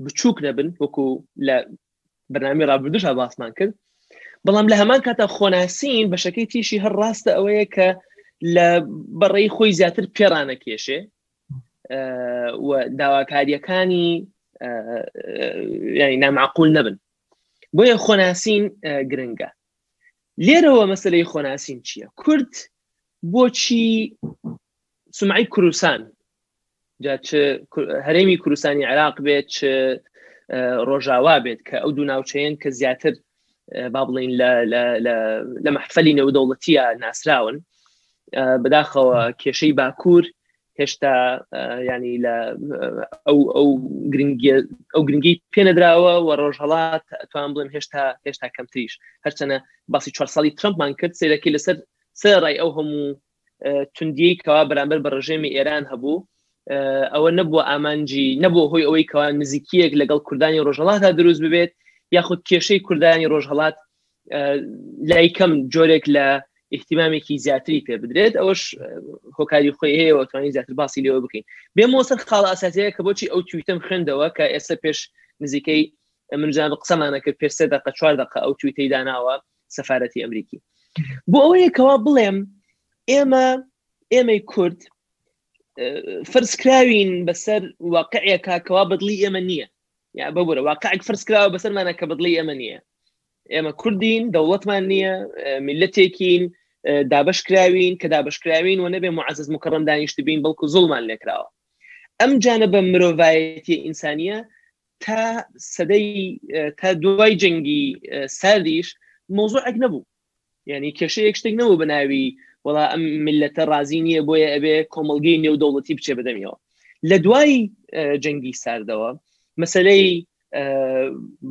بچووک نەبن وەکو لە بەنامی ڕابردوش باسمان کرد بەڵام لە هەمان کاتە خۆناسین بەشەکەی تیشی هەر ڕاستە ئەوەیە کە لە بەڕێی خۆی زیاتر پێرانە کێشێ و داواکاریەکانی ینی نامعقول نەبن بۆیە خۆناسین گرنگە لێرەوە مەسلەی خۆناسین چییە کورد بۆچی سمعی کوردستان هەرێمی کوردستانی عراق بێت چ ڕۆژاوا بێت کە ئەو دوو ناوچەیەن کە زیاتر با بڵین لە مەحفەلی نێودەوڵەتیە ناسراون بەداخەوە کێشەی باکوور هێشتا ینی لە ئەو ئەو گرنگی ئەو گرنگی پێنەدراوە و ڕۆژهڵات توان بڵێم هێشتا هێشتا کەمتریش هەرچەنە باسی چوار ساڵی ترمپمان کرد سیرەکەی لەسەر سەرڕای ئەو هەموو توندیەی کەوا بەرامبەر بە ڕژێمی ئێران هەبوو ئەوە نەبووە ئامانجی نەبوو هۆی ئەوەی کەوا نزیکیەک لەگەڵ کوردانی ڕۆژهڵاتدا دروست ببێت یاخود کێشەی کوردانی ڕۆژهڵات لای کەم جۆرێک لە احتیمامێکی زیاتری پێ بدرێت ئەوش هۆکاری خۆی هەیەەوە توانین زیاتر باسی لێوە بکەین بێ مۆسەر خاڵ ئاساتەیە کە بۆچی ئەو تویتم خوێندەوە کە ئێستا پێش نزیکەی منجان قسەمانە کرد پێ سێ دقە چوار دقە ئەو تویتەی داناوە سەفاەتی ئەمریکی بۆ ئەوەیە کەوا بڵێم ئێمە ئێمەی کورد فرسکراوین بەسەر واقعەکە کەوا بەدڵی ئێمە نییە یا ببوورە واقعک فرسکراوە بەسەرمانە کە بەدڵی ئێمە نییە ئێمە کوردین دەوڵەتمان نییە میلەتێکین دابشکراوین کە دابشکراوین و نەبێ معزز مکڕم دانیشت بین بەڵکو زوڵمان لێکراوە ئەم جانە بە مرۆڤایەتی ئینسانیە تا سەدەی تا دوای جەنگی ساردیش مۆزوعێک نەبوو یعنی کێشەیەک شتێک نەبوو بە ناوی وڵا ئەم ملەتە ڕازی نییە بۆیە ئەبێ کۆمەلگەی نێودەوڵەتی بچێ بەدەمیەوە لە دوای جەنگی ساردەوە مەسلەی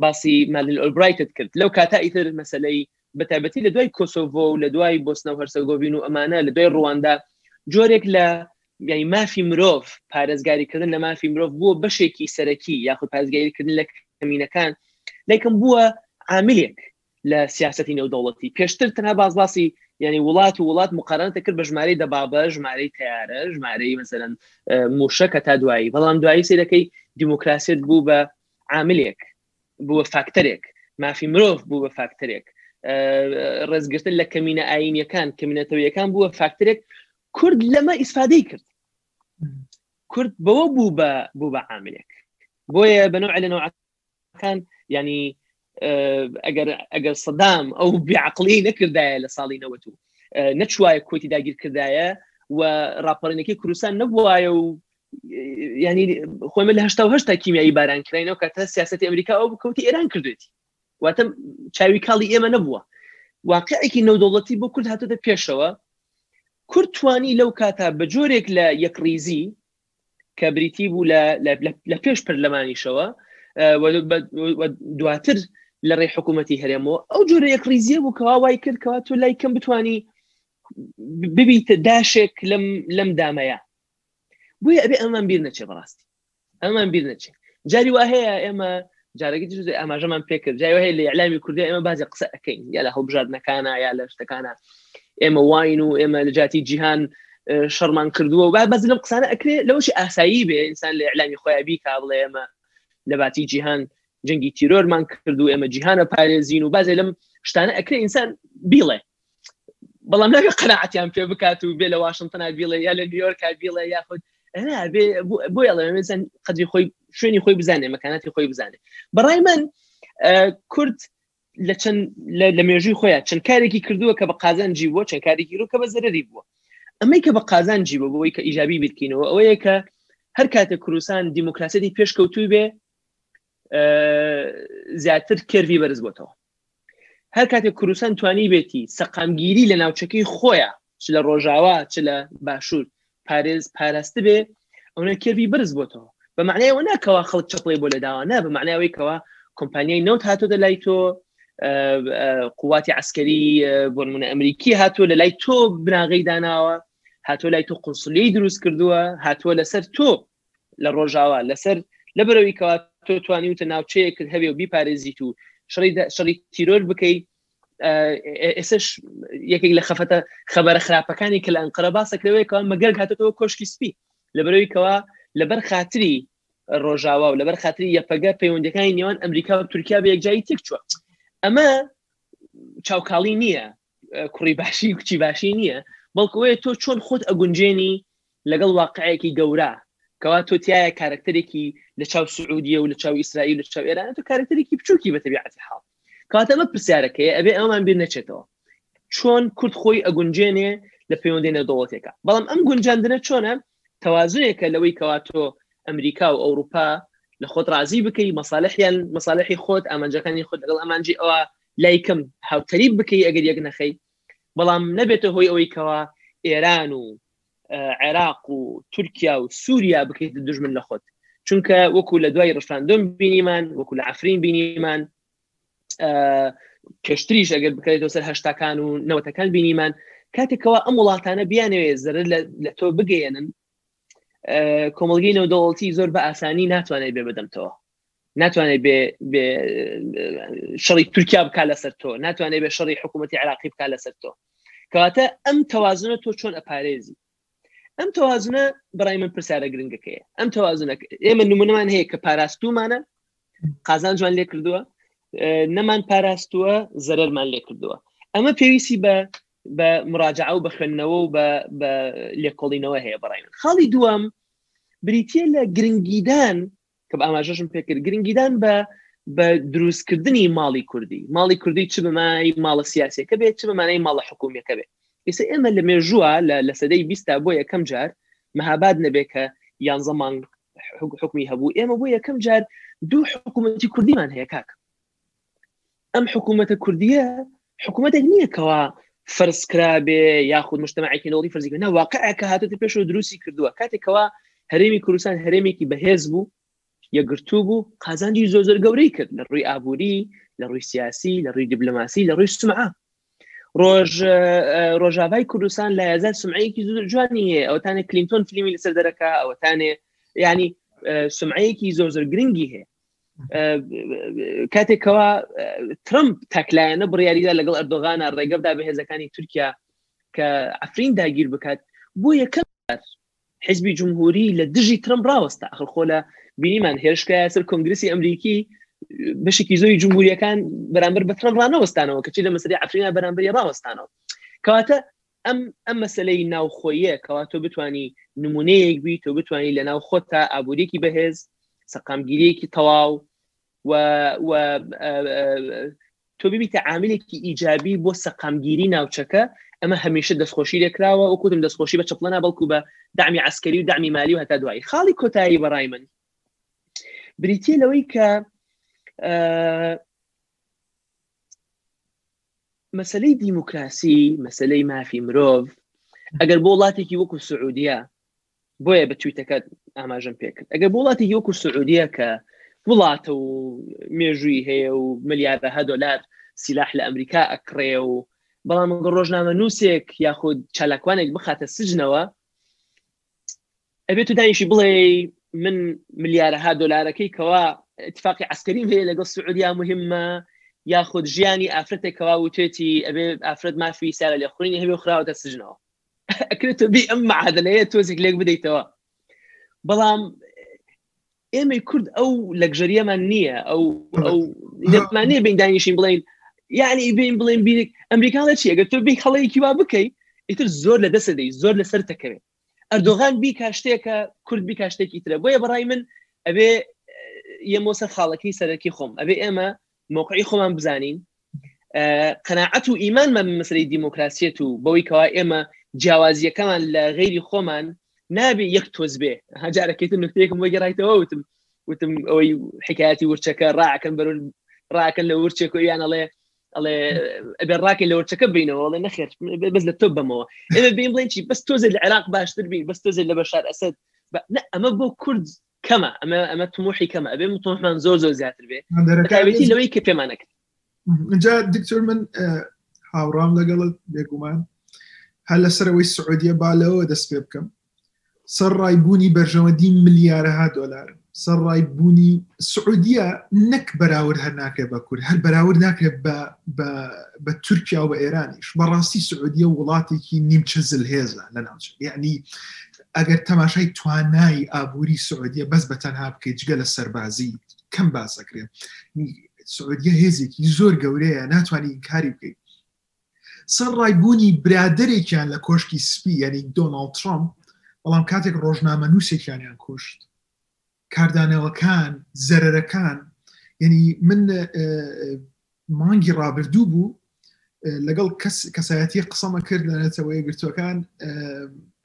باسی مالن ئۆلبرایتت کرد لەو کاتا ئیتر مەسلەی بەتابەتی لە دوای کۆسۆڤۆ و لە دوای بۆسنە و هەرسەگۆڤین و ئەمانە لە دوای ڕواندا جۆرێک لە یانی مافی مرۆڤ، پارێزگاریکردن لە مافی مرۆڤ بووە بەشێکی سەرەکی یاخود پارێزگاریکردن لە کەمینەکان لای یەکەم بووە عاملێک لە سیاسەتی نێودەوڵەتی پێشتر تەنها باس باسی یعنی وڵات و وڵات مقارنەتە کرد بە ژمارەی دەبابە ژمارەی تیارە ژمارەی مەسەرەن موشەکە تا دوایی بەڵام دوایی سیرەکەی دیموکراسیت بوو بە عاملێک بووە فاکتەرێک مافی مرۆڤ بوو بە فاکتەرێک ڕێزگرتن لە کەمینە ئاینیەکان کەمینەتەوەیەکان بووە فاکتەرێک کورد لەمە ئیسفادەی کرد کورد بەوە بوو بە بوو بە عاملێک بۆیە بەنەوع لەنەوەکان ینی ئەگەر ئەگەر سەدام ئەو بیعقلی نەکردایە لە ساڵی نەوەت و نەچوایە کۆتی داگیر کردایە و راپەڕینەکەی کوردستان نەبووایە و ینی خۆمە لە هشتا هشتا کیمیایی باران کراینەوە کاتە سیاستی ئەمریکا ئەو بکەوتی ئێران کردێتی واتە چاوی کاڵی ئێمە نەبووە واقعێکی نەودەوڵەتی بۆ کورد هاتۆتە پێشەوە کورد توانی لەو کاتا بە جۆرێک لە یەکڕیزی کە بریتی بوو لە پێش پەرلەمانیشەوە دواتر لە ڕێ حکوومەتتی هەرێمەوە ئەو جۆرە یەکڕیزیە بوو کەوا وای کردکەوە تۆ لای کەم بتانی ببیتە داشێک لەم لەم دامەیە بۆیە ئەبێ ئەمان بیر نەچێ بەڕاستی ئەمان بیر نەچین جاری وا هەیە ئێمە جارەگە جز ئاماژەمان پێکرد جای هەیە لە ئەلامی کوردی ئێمە بازی قسە ئەەکەین یا لە هەڵبژاردنەکانە یا لە شتەکانە ئێمە واین و ئێمە لە جاتی جیهان شەرمان کردووە و بەز لەم قسانە ئەکرێ لەوەشی ئاسایی بێ ئینسان لە ئەلامی خۆیان بی کا بڵێ ئێمە لە باتی جیهان جەنگی تیرۆرمان کرد و ئێمە جیهانە پارێزین و بازێ لەم شتانە ئەکرێ ئینسان بیڵێ بەڵام ناگە قەنەعەتیان پێ بکات و بێ لە واشنگتنا بیڵێ یا لە نیویۆرکا بیڵێ یاخود بۆ ئەڵێزان قدری خۆی شوێنی خۆی بزانێ مەکاناتی خۆی بزانێ بەڕای من کورد لە چەند لە مێژووی خۆیان چەند کارێکی کردووە کە بە قازانجی بووە چەند کارێکی رو کە بە زەرری بووە ئەمەی کە بە قازانجی بە بۆی کە ئیجابی بیرکینەوە ئەوەیە کە هەر کاتە کوردستان دیموکراسەتی پێشکەوتوی بێ زیاتر کێرڤی بەرز بۆتەوە هەر کاتێک کوردستان توانی بێتی سەقامگیری لە ناوچەکەی خۆیان چ لە ڕۆژاوا چ لە باشوور پارێز پاراست بێ ئەوە کێوی برز بۆتەوە بە معنایەوە ناکەوە خەڵک چپڵی بۆ لەداوە نە بە معناوەی کەەوە کۆمپانیای نەوت هاتۆ دە لای تۆ قوواتی عسکەری بۆ منە ئەمریکی هاتووە لە لای تۆ بناغی داناوە هاتووە لای تۆ قنسلی دروست کردووە هاتووە لەسەر تۆ لە ڕۆژاوا لەسەر لە بەرەوی کەوا تۆ توانی وتە ناوچەیەکرد هەبێ و بیپارێزیت و شڕی تیرۆر بکەیت ئێسش یەکێک لە خەفەتە خەبەرە خراپەکانی کە لە ئەنقرە باسەکەوەیەکەوە مەگەر هاتێتەوە کۆشکی سپی لە بەرەوی کەوا لەبەر خااتری ڕۆژاوا و لەبەر خااتری یەپەگە پەیوەندەکانی نێوان ئەمریکا و تورکیا بە یەکجایی تێک چوە ئەمە چاوکاڵی نییە کوڕی باشی کچی باشی نییە بەڵکوەیە تۆ چۆن خۆت ئەگونجێنی لەگەڵ واقعەیەکی گەورە کەوا تۆ تایە کارکتەرێکی لە چاو سعودیە و لە چاو ئیسرائیل لە چاو ئێران تۆ کارکتەرێکی بچووکی بە تەبیعەتی حاڵ کاتەمە پرسیارەکەی ئەبێ ئەومان بیر نەچێتەوە چۆن کورد خۆی ئەگونجێنێ لە پەیوەندی نەدەوڵەتێکە بەڵام ئەم گونجاندنە چۆنە تەوازەیەکە لەوەی کەوا تۆ ئەمریکا و ئەوروپا لە خۆت ڕازی بکەی مەساالحیان مەساالحی خۆت ئامانجەکانی خۆت لەگەڵ ئەمانجی ئەوە لایکەم هاوتەریب بکەی ئەگەر یەک نەخەی بەڵام نەبێتە هۆی ئەوەی کەوا ئێران و عێراق و تورکیا و سووریا بکەیت دژمن لە خۆت چونکە وەکو لە دوای ڕشتاندۆم بینیمان وەکو لە عفرین بینیمان پێشتریش ئەگەر بکرێتەوە سەر هەشتاکان و نەوەتەکان بینیمان کاتێکەوە ئەم وڵاتانە بیانەوێ زەر لە تۆ بگەێنن کۆمەلگەی نەودەوڵتی زۆر بە ئاسانی ناتوانێت بێ بدەمتەوە ناتوانێت بێ شەڕی تورکیا بک لەسەر تۆ ناتوانێت بێ شەڕی حکوومەتتی عراقی بک لەسەر تۆ کەواتە ئەم تەوازنە تۆ چۆن ئەپارێزی ئەم تەوازنە بەڕای من پرسیارە گرنگەکەیە ئەم تەوازنە ئێمە نمونمان هەیە کە پاراستومانە قازان جوان لێ کردووە نەمان پاراستووە زەرەرمان لێ کردووە ئەمە پێویستی بە بە مراجع و بە خوێندنەوە و بە لێکۆڵینەوە هەیە بەڕای من خاڵی دووەم بریتە لە گرنگیدان کە بە ئاماژەشم پێکرد گرنگیدان بە بە دروستکردنی ماڵی کوردی ماڵی کوردی چ بەمای ماڵە سیاسەکە بێت چ بەمانەی ماڵە حکوومیەکە بێت ئێستا ئێمە لە مێژووە لە لە سەدەی بیستا بۆ یەکەم جار مەهاباد نەبێت کە یان زەمان حکومی هەبوو ئێمە بۆ یەکەم جار دوو حکوومەتی کوردیمان هەیە کاک ئەم حکوومەتە کوردیە حکوومەتێک نییە کەوا فەرزکرابێ یاخود مشتمەعێکی نۆڵی فەرزیکردە واقعەکە هاتێتی پێش و دروستی کردووە کاتێکەوە هەرێمی کوردستان هەرێمێکی بەهێز بوو یەکگرتوو بوو قازانجی زۆر زۆر گەورەی کرد لە ڕووی ئابووری لە ڕووی سیاسی لە ڕووی دیبلۆماسی لە ڕووی سمعە ڕۆژ ڕۆژاوای کوردستان لە یازا سمعەیەکی زۆر جوانی هەیە ئەوتانە کلینتۆن فلیمی لەسەر دەرەکە ئەوتانێ ینی سمعەیەکی زۆر زۆر گرنگی هەیە کاتێکەوە ترمپ تاکلایەنە بڕیاریدا لەگەڵ ئەردۆغانە ڕێگەبدا بە هێزەکانی تورکیا کە ئەفرین داگیر بکات بۆ یەکەم حزبی جمهوری لە دژی ترم ڕاوەستە ئەخر خۆ لە بینیمان هێرشکایە سەر کۆنگرسی ئەمریکی بەشێکی زۆری جمهوریەکان بەرامبەر بە ترم ڕانەوەستانەوە کەچی لە مەسری ئەفرینا بەرامبەری ڕاوەستانەوە کەواتە ئەم ئەم مەسەلەی ناوخۆیە کەوا تۆ بتانی نمونەیەک بی تۆ بتانی لە ناو خۆت تا ئابوووریکی بەهێز سەقامگیریەکی تەواو و تۆ ببیتە عاملێکی ئیجابی بۆ سەقامگیری ناوچەکە ئەمە هەمیشە دەستخۆشی لێکراوە و کوتم دەستخۆشی بە چپڵنا بەڵکو بە دامی عسکەری و دامی مالی و هەتا دوایی خاڵی کۆتایی بەڕای من بریتە لەوەی کە مەسلەی دیموکراسی مەسلەی مافی مرۆڤ ئەگەر بۆ وڵاتێکی وەکو سعودیە بۆیە بە تویتەکەت ئاماژەم پێکرد ئەگەر بۆ وڵاتێکی وەکو سعودیە کە وڵاتە و مێژووی هەیە و ملیارەها دلار سیلاح لە ئەمریکا ئەکڕێ و بەڵام ڕۆژنامە نووسێک یاخود چالاکوانێک بخاتە سجنەوە ئەبێت تو دایشی بڵێ من ملیارەها دلارەکەی کەوا اتفاقی عسکریم هەیە لەگەڵ سعودیا مهمە یاخود ژیانی ئافرەتێک کەوا وتێتی ئەبێ ئافرەت مافی سارە لە خوێنی هەوێ خراوەتە سژنەوە ئەکرێت بی ئەم معادلەیە تۆزیک لێک بدەیتەوە بەڵام ئێمە کورد ئەو لەگژەریەمان نییە ئەو ئەومان نیە بین دانیشین بڵین یعنی بین بڵێن بیرێک ئەمریکاڵە چی ئەگەر تۆ بی خەڵەیەکی وا بکەیت ئیتر زۆر لە دەسەدەی زۆر لەسەر تەکەوێت ئەردۆغان بیکا شتێکە کورد بیکا شتێکی ترە بۆیە بەڕای من ئەبێ یەمۆ سەر خاڵەکەی سەرەکی خۆم ئەبێ ئێمە موقعی خۆمان بزانین قەنەعەت و ئیمانمان مەسری دیموکراسیەت و بەوەی کەوا ئێمە جیاوازیەکەمان لە غیری خۆمان نابێ یەک تۆز بێ هەجارەکەیت نوکتەیەکم وەگە ڕایتەوە وتم وتم ئەوەی حکایەتی ورچەکە ڕاکەن بەرون ڕاکەن لە ورچێک و یانەڵێ ئەڵێ ئەبێ ڕاکە لە وەرچەکە بینەوە ئەڵێ نەخێر بەس لە تۆ بەمەوە ئێمە بین بڵێن چی بەس تۆزێ لە عێراق باشتر بین بەس تۆزێ لە بەشار ئەسد ئەمە بۆ کورد کەمە ئەمە ئەمە تموحی کەمە ئەبێ متۆحمان زۆر زۆر زیاتر بێ دەرەکاوێتی لەوەی کە پێمانە کرد اینجا دکتۆر من هاوڕام لەگەڵت بێگومان هەر لەسەرەوەی سعودیە بالەوە دەست پێ بکەم سەرڕای بوونی بەرژەوەندی ملیارەها دۆلار سەرڕای بوونی سعودیە نەک بەراورد هەر ناکرێت بە کورد هەر بەراورد ناکرێت بە تورکیا و بە ئێرانیش بەڕاستی سعودیە وڵاتێکی نیمچە زلهێزە لە ناوچە یعنی ئەگەر تەماشای توانای ئابووری سعودیە بەس بە تەنها بکەیت جگە لە سەربازی کەم باسەکرێت سعودیە هێزێکی زۆر گەورەیە ناتوانانی کاری بکەیت سەر ڕای بوونی برادەرێکیان لە کۆشکی سپی یعنی دۆناڵد ترامپ بەڵام کاتێک ڕۆژنامە نووسێکیانیان کوشت کاردانەوەکان زەرەرەکان یعنی من مانگی ڕابردوو بوو لەگەڵ کەسایەتی قسەمە کرد لە نەتەوە یەکگرتوەکان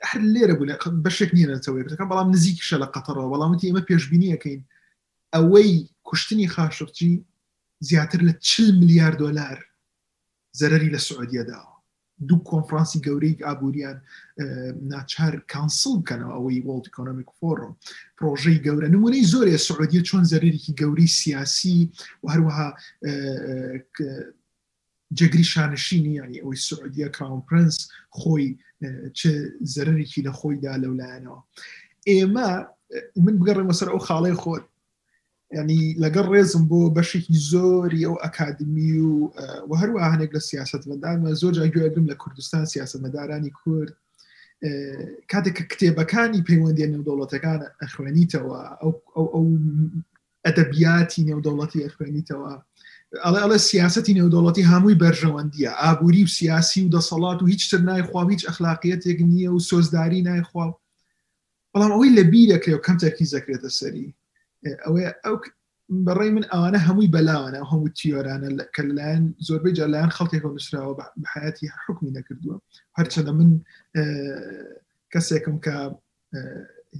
هەر لێرە بوو بەشێک نیە نەتەوە یەکگرتەکان بەڵام نزیکی شە لە قەتەڕەوە بەڵامەتی ئێمە پێشببینیەکەین ئەوەی کوشتنی خاشقچی زیاتر لە چ ملیار دلار زەرەری لە سعودیە داوە. دوو کۆنفرانسی گەورەی ئابووریان ناچار کانسڵ بکەنەوە ئەوەی وڵد ئیکۆنۆمیک فۆرم پرۆژەی گەورە نمونەی زۆرێ سعودیە چۆن زەرێکی گەورەی سیاسی و هەروەها جێگری شانشینی ینی ئەوەی سعودیە کراون پرنس خۆی چ زەرێکی لە خۆیدا لەولایەنەوە ئێمە من بگەڕێمە سەر ئەو خاڵی خۆت ینی لەگەڵ ڕێزم بۆ بەشێکی زۆری ئەو ئەکادمی و و هەروە هەنێک لە سیاست مەدانە زۆر جاگوێگرم لە کوردستان سیاست مەدارانی کورد کاتێک کە کتێبەکانی پەیوەندی نێودەوڵەتەکان ئەخوێنیتەوە ئەو ئەو ئەدەبیاتی نێودەوڵەتی ئەخوێنیتەوە ئەڵێ ئەڵێ سیاستی نێودەوڵەتی هەمووی بەرژەوەندیە ئابووری و سیاسی و دەسەڵات و هیچ تر نایخوا هیچ ئەخلاقیەتێک نییە و سۆزداری نایخوا بەڵام ئەوەی لە بیرەکەی و کەم تەرکیز دەکرێتە سەری ئەوەیە ئەو بەڕێی من ئەوانە هەمووی بەلاوانە و هەموو تیۆرانە کە لەلایەن زۆربەی جارلایەن خەڵکێک و نووسراوە بە حیاتی حکمی نەکردووە هەرچەندە من کەسێکم کە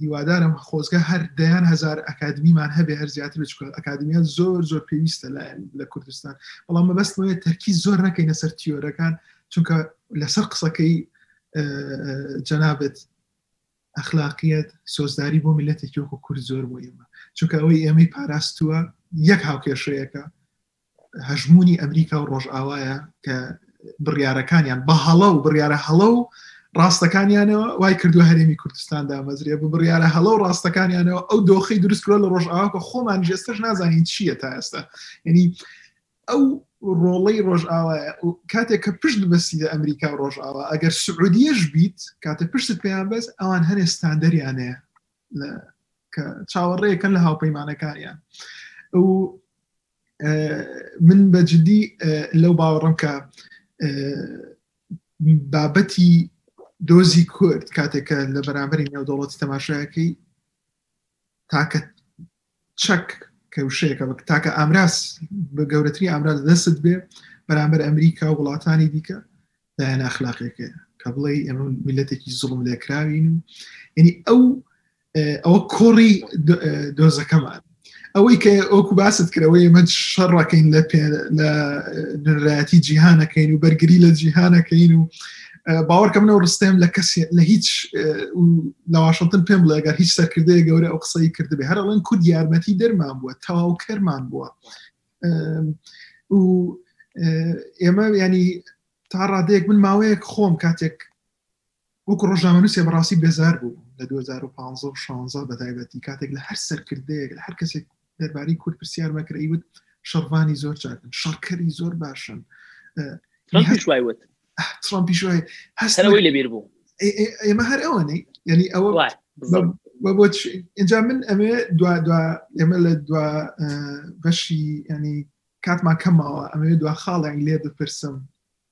هیوادارم خۆزگە هەر دەیان هزار ئەکادمیمان هەبێ هەر زیاتر بچکە ئەکادمیان زۆر زۆر پێویستە لایەن لە کوردستان بەڵام مەبەستمەوەێت تەرکی زۆر نەکەینە سەر تیۆرەکان چونکە لەسەر قسەکەی جەنابێت ئەخلاقیەت، سۆزداری بۆ میلەتێکی وەکو کورد زۆر مویمە چونکە ئەوەی ئێمەی پاراستووە یەک هاوکێشەیەەکە هەژمونی ئەمریکا و ڕۆژئاوایە کە بڕیارەکانیان بە هەڵە و بڕیارە هەڵە و ڕاستەکانیانەوە وای کردووە هەرێمی کوردستان دامەزرێ بە بڕیارە هەڵە و ڕاستەکانیانەوە ئەو دۆخی دروستکرۆ لە ڕۆژئاوکە خۆمان جێستش نازانین چییە تا ئێستا ینی ئەو ڕۆڵەی ڕۆژئاوایە کاتێک کە پشت بەسی لە ئەمریکا و ڕۆژئاوا ئەگەر سعودیەش بیت کاتە پشتت پێیان بەس ئەوان هەنێ ستاندەریانەیە کە چاوەڕێکەن لە هاوپەیمانەکانیان و من بە جدی لەو باوەڕم کە بابەتی دۆزی کورد کاتێکە لە بەرامبەری نێودەوڵەتی تەماشایەکەی تاکە چەک کە وشەیەکە بە تاکە ئامراز بە گەورەتری ئامراز دەست بێ بەرامبەر ئەمریکا و وڵاتانی دیکە لایەن ئەخلاقیەکە کە بڵێ ئەمە میلەتێکی زڵم لێکراوین و یعنی ئەو ئەوە کۆڕی دۆزەکەمان ئەوەی کە ئەوکو باست کرەوەی من شەڕەکەین لە پێ لە نرایەتی جیهانەکەین و بەرگری لە جیهانەکەین و باوەڕکە منەوە ڕستێم لە کەسی لە هیچ لە واشنتن پێم بڵێ گەر هیچ سەرکردەیە گەورە ئەو قسەی کردبێ هەر ئەڵێن کورد یارمەتی دەرمان بووە تەواو کەرمان بووە و ئێمە ینی تا ڕادەیەک من ماوەیەک خۆم کاتێک وەکو ڕۆژنامەنووسێ بەڕاستی بێزار بوو لە 2015 بە تایبەتی کاتێک لە هەر سەرکردەیەک لە هەر کەسێک دەربارەی کورد پرسیار مەکرە ئیوت شەڕڤانی زۆر چاکن شەڕکەری زۆر باشن وت ترامپی شوای هەستەوەی لەبیر بوو ئێمە هەر ئەوانەی یعنی ئەوە بۆ ئەجا من ئەمێ دوا دوا ئێمە لە دوا بەشی ینی کاتمان کەمەوە ئەمێ دوا خاڵیان لێ بپرسم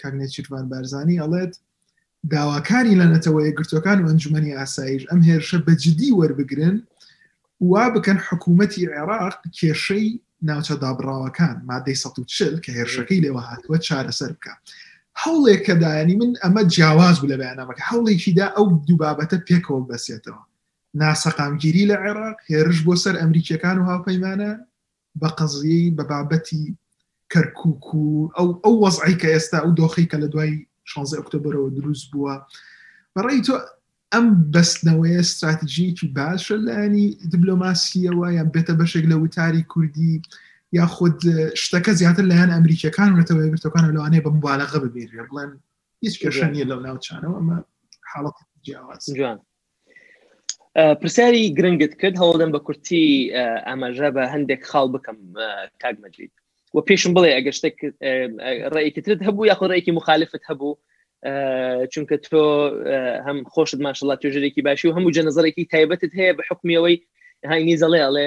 کاک نێچیرڤان بارزانی ئەڵێت داواکاری لە نەتەوە یەکگرتوەکان و ئەنجومی ئاسایش ئەم هێرشە بە جدی وەربگرن وا بکەن حکوومەتی عێراق کێشەی ناوچە دابراوەکان مادەی 140 کە هێرشەکەی لێوە هاتووە چارەسەر بکە هەوڵێک کە دایانی من ئەمە جیاواز بوو لە بەیانامەکە هەوڵێکیدا ئەو دوو بابەتە پێکەوە بەسێتەوە ناسەقامگیری لە عێراق هێرش بۆ سەر ئەمریکیەکان و هاوپەیمانە بە قەزیەی بە بابەتی کەرکک و ئەو ئەو وەزعی کە ئێستا ئەو دۆخی کە لە دوای 16 ئۆکتۆبرەوە دروست بووە بەڕێی تۆ ئەم بەستنەوەیە استراتیژیەکی باشە لانی دبلۆماسیەوە یان بێتە بەشێک لە وتاری کوردی یاخود شتەکە زیاتر لایەن ئەمریکیەکان وێتەوە گرتەکان لەوانەیە بە مبالغە ببێت بڵێن هیچ کێشە نیە لەو ناوچانەوە ئەمە حاڵەت جیاواز جوان پرسیاری گرنگت کرد هەوڵدەم بە کورتی ئاماژە بە هەندێک خاڵ بکەم کاک مەجید و پێشم بڵێ ئەگە شتێک ڕێکترت هەبوو یاخۆ ڕێکی مخالفت هەبوو چونکە تۆ هەم خۆشت ماشڵات توێژێکی باشی و هەموو جەنەزەرێکی تایبەتت هەیە بە حکمیەوەی هاینی زەڵێ ئەڵێ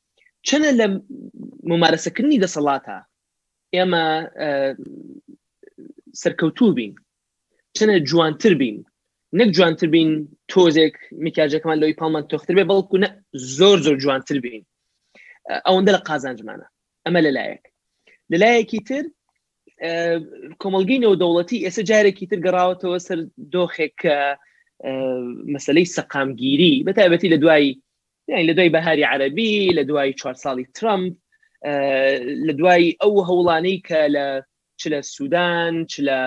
چەنە لە ممارەسەکردنی دەسەڵاتە ئێمە سەرکەوتوو بین چەنە جوانتر بین نەک جوانتر بین تۆزێک میکاجەکەمان لەوی پاڵمان تۆختر بێ بەڵکو نە زۆر زۆر جوانتر بین ئەوەندە لە قازانجمانە ئەمە لەلایەک لەلایەکی تر کۆمەلگەی نێودەوڵەتی ئێستا جارێکی تر گەڕاوەتەوە سەر دۆخێک کە مەسلەی سەقامگیری بە تایبەتی لە دوای یانی لەدوای بەهاری عەرەبی، لەدوای چوار ساڵی ترەمپ، لەدوای ئەو هەوڵانەی کە لە چ لە سودان، چ لە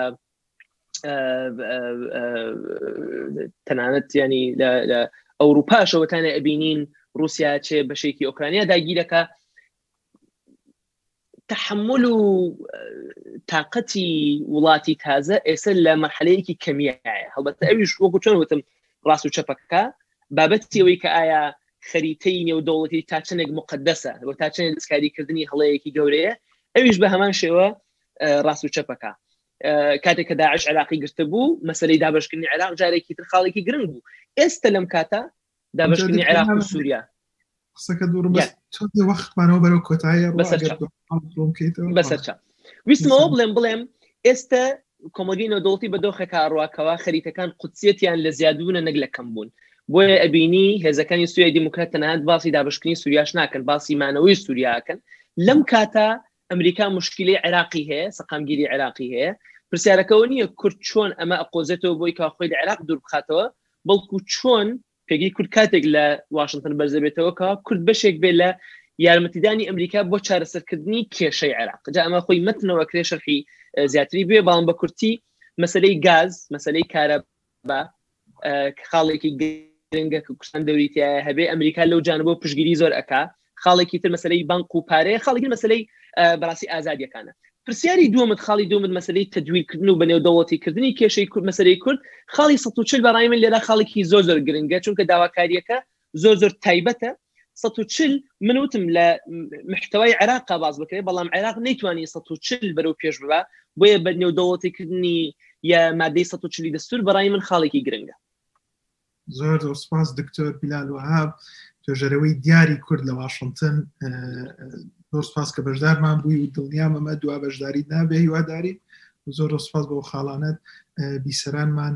تەنانەت ینی لە ئەوروپاشەوەتانە ئەبینین رووسیا چێ بەشێکی ئۆکرانیا داگیرەکە تەحەمول و تاقەتی وڵاتی تازە ئێستا لە مەحلەیەکی کەمیایە هەڵبەتە ئەویش وەکو چۆن وتم ڕاست و چەپەکە بابەتی ئەوەی کە ئایا خەریتەی نێودەوڵەتی تا چندێک مقدەسە و تا چند دەستکاریکردنی هەڵەیەکی گەورەیە ئەویش بە هەمان شێوە ڕاست و چەپەکە کاتێک کە داعش عراقی گرتبوو مەسلەی دابشکردنی عراق جارێکی تر خاڵێکی گرنگ بوو ئێستا لەم کاتە دابشکردنی عێراق و سووریا قسەکە دوو ڕبەس چەندی وەختمانەوە بەرەو کۆتایە بەسەر چا. ڕووم کەیتەوە بەسەر چا ویستمەوە بڵێم بڵێم ئێستا کۆمەلگەی نەودەوڵتی بە دۆخێکا ڕواکەوە خەریتەکان قودسیەتیان لە زیادبوونە نەک لە کەم بوون بۆیە ئەبینی هێزەکانی سووریای دیموکرات تەنانەت باسی دابشکردنی سووریاش ناکەن باسی مانەوەی سووریاکەن لەم کاتا ئەمریکا موشکیلەی عێراقی هەیە سەقامگیری عێراقی هەیە پرسیارەکە ئەوە نییە کورد چۆن ئەمە ئەقۆزێتەوە بۆی کا خۆی لە عێراق دوور بخاتەوە بەڵکو چۆن پێگەی کورد کاتێک لە واشنتن بەرزەبێتەوە کا کورد بەشێک بێ لە یارمەتیدانی ئەمریکا بۆ چارەسەرکردنی کێشەی عێراق جا ئەمە خۆی متنەوە کرێ شەرحی زیاتری بێ بەڵام بە کورتی مەسلەی گاز مەسلەی کارە بە خاڵێکی گرنگە کە کوردستان دەوری تایە هەبێ ئەمریکا لەو جانە بۆ پشگیری زۆر ئەک خاڵێکی تر مەسلەی بانق و پارەیە خاڵێکی مەسلەی بەڕاستی ئازادیەکانە پرسیاری دومت خاڵی دومت مەسلەی تدویرکردن و بەنێو دەوڵەتیکردنی کێشەی کورد مەسەری کورد خاڵی 140 بەڕای من لێرا خاڵێکی زۆر زۆر گرنگە چونکە داواکاریەکە زۆر زۆر تایبەتە سەد و چل من وتم لە محتوای عێراقا باز بکرێت بەڵام عێراق نەیتوانی سەد و چل بەرەو پێش ببە بۆیە بە نێو دەوڵەتیکردنی یا مادەی سەد و چلی دەستور بەڕای من خاڵێکی گرنگە زۆر زۆر سپاس دکتۆر بیلال وهاب توێژەرەوەی دیاری کورد لە واشنگتن زۆر سپاس کە بەشدارمان بووی و دڵنیامەمە دوا بەشداری نابێ هیواداری زۆر سپاس بۆ خاڵانت بیسەرانمان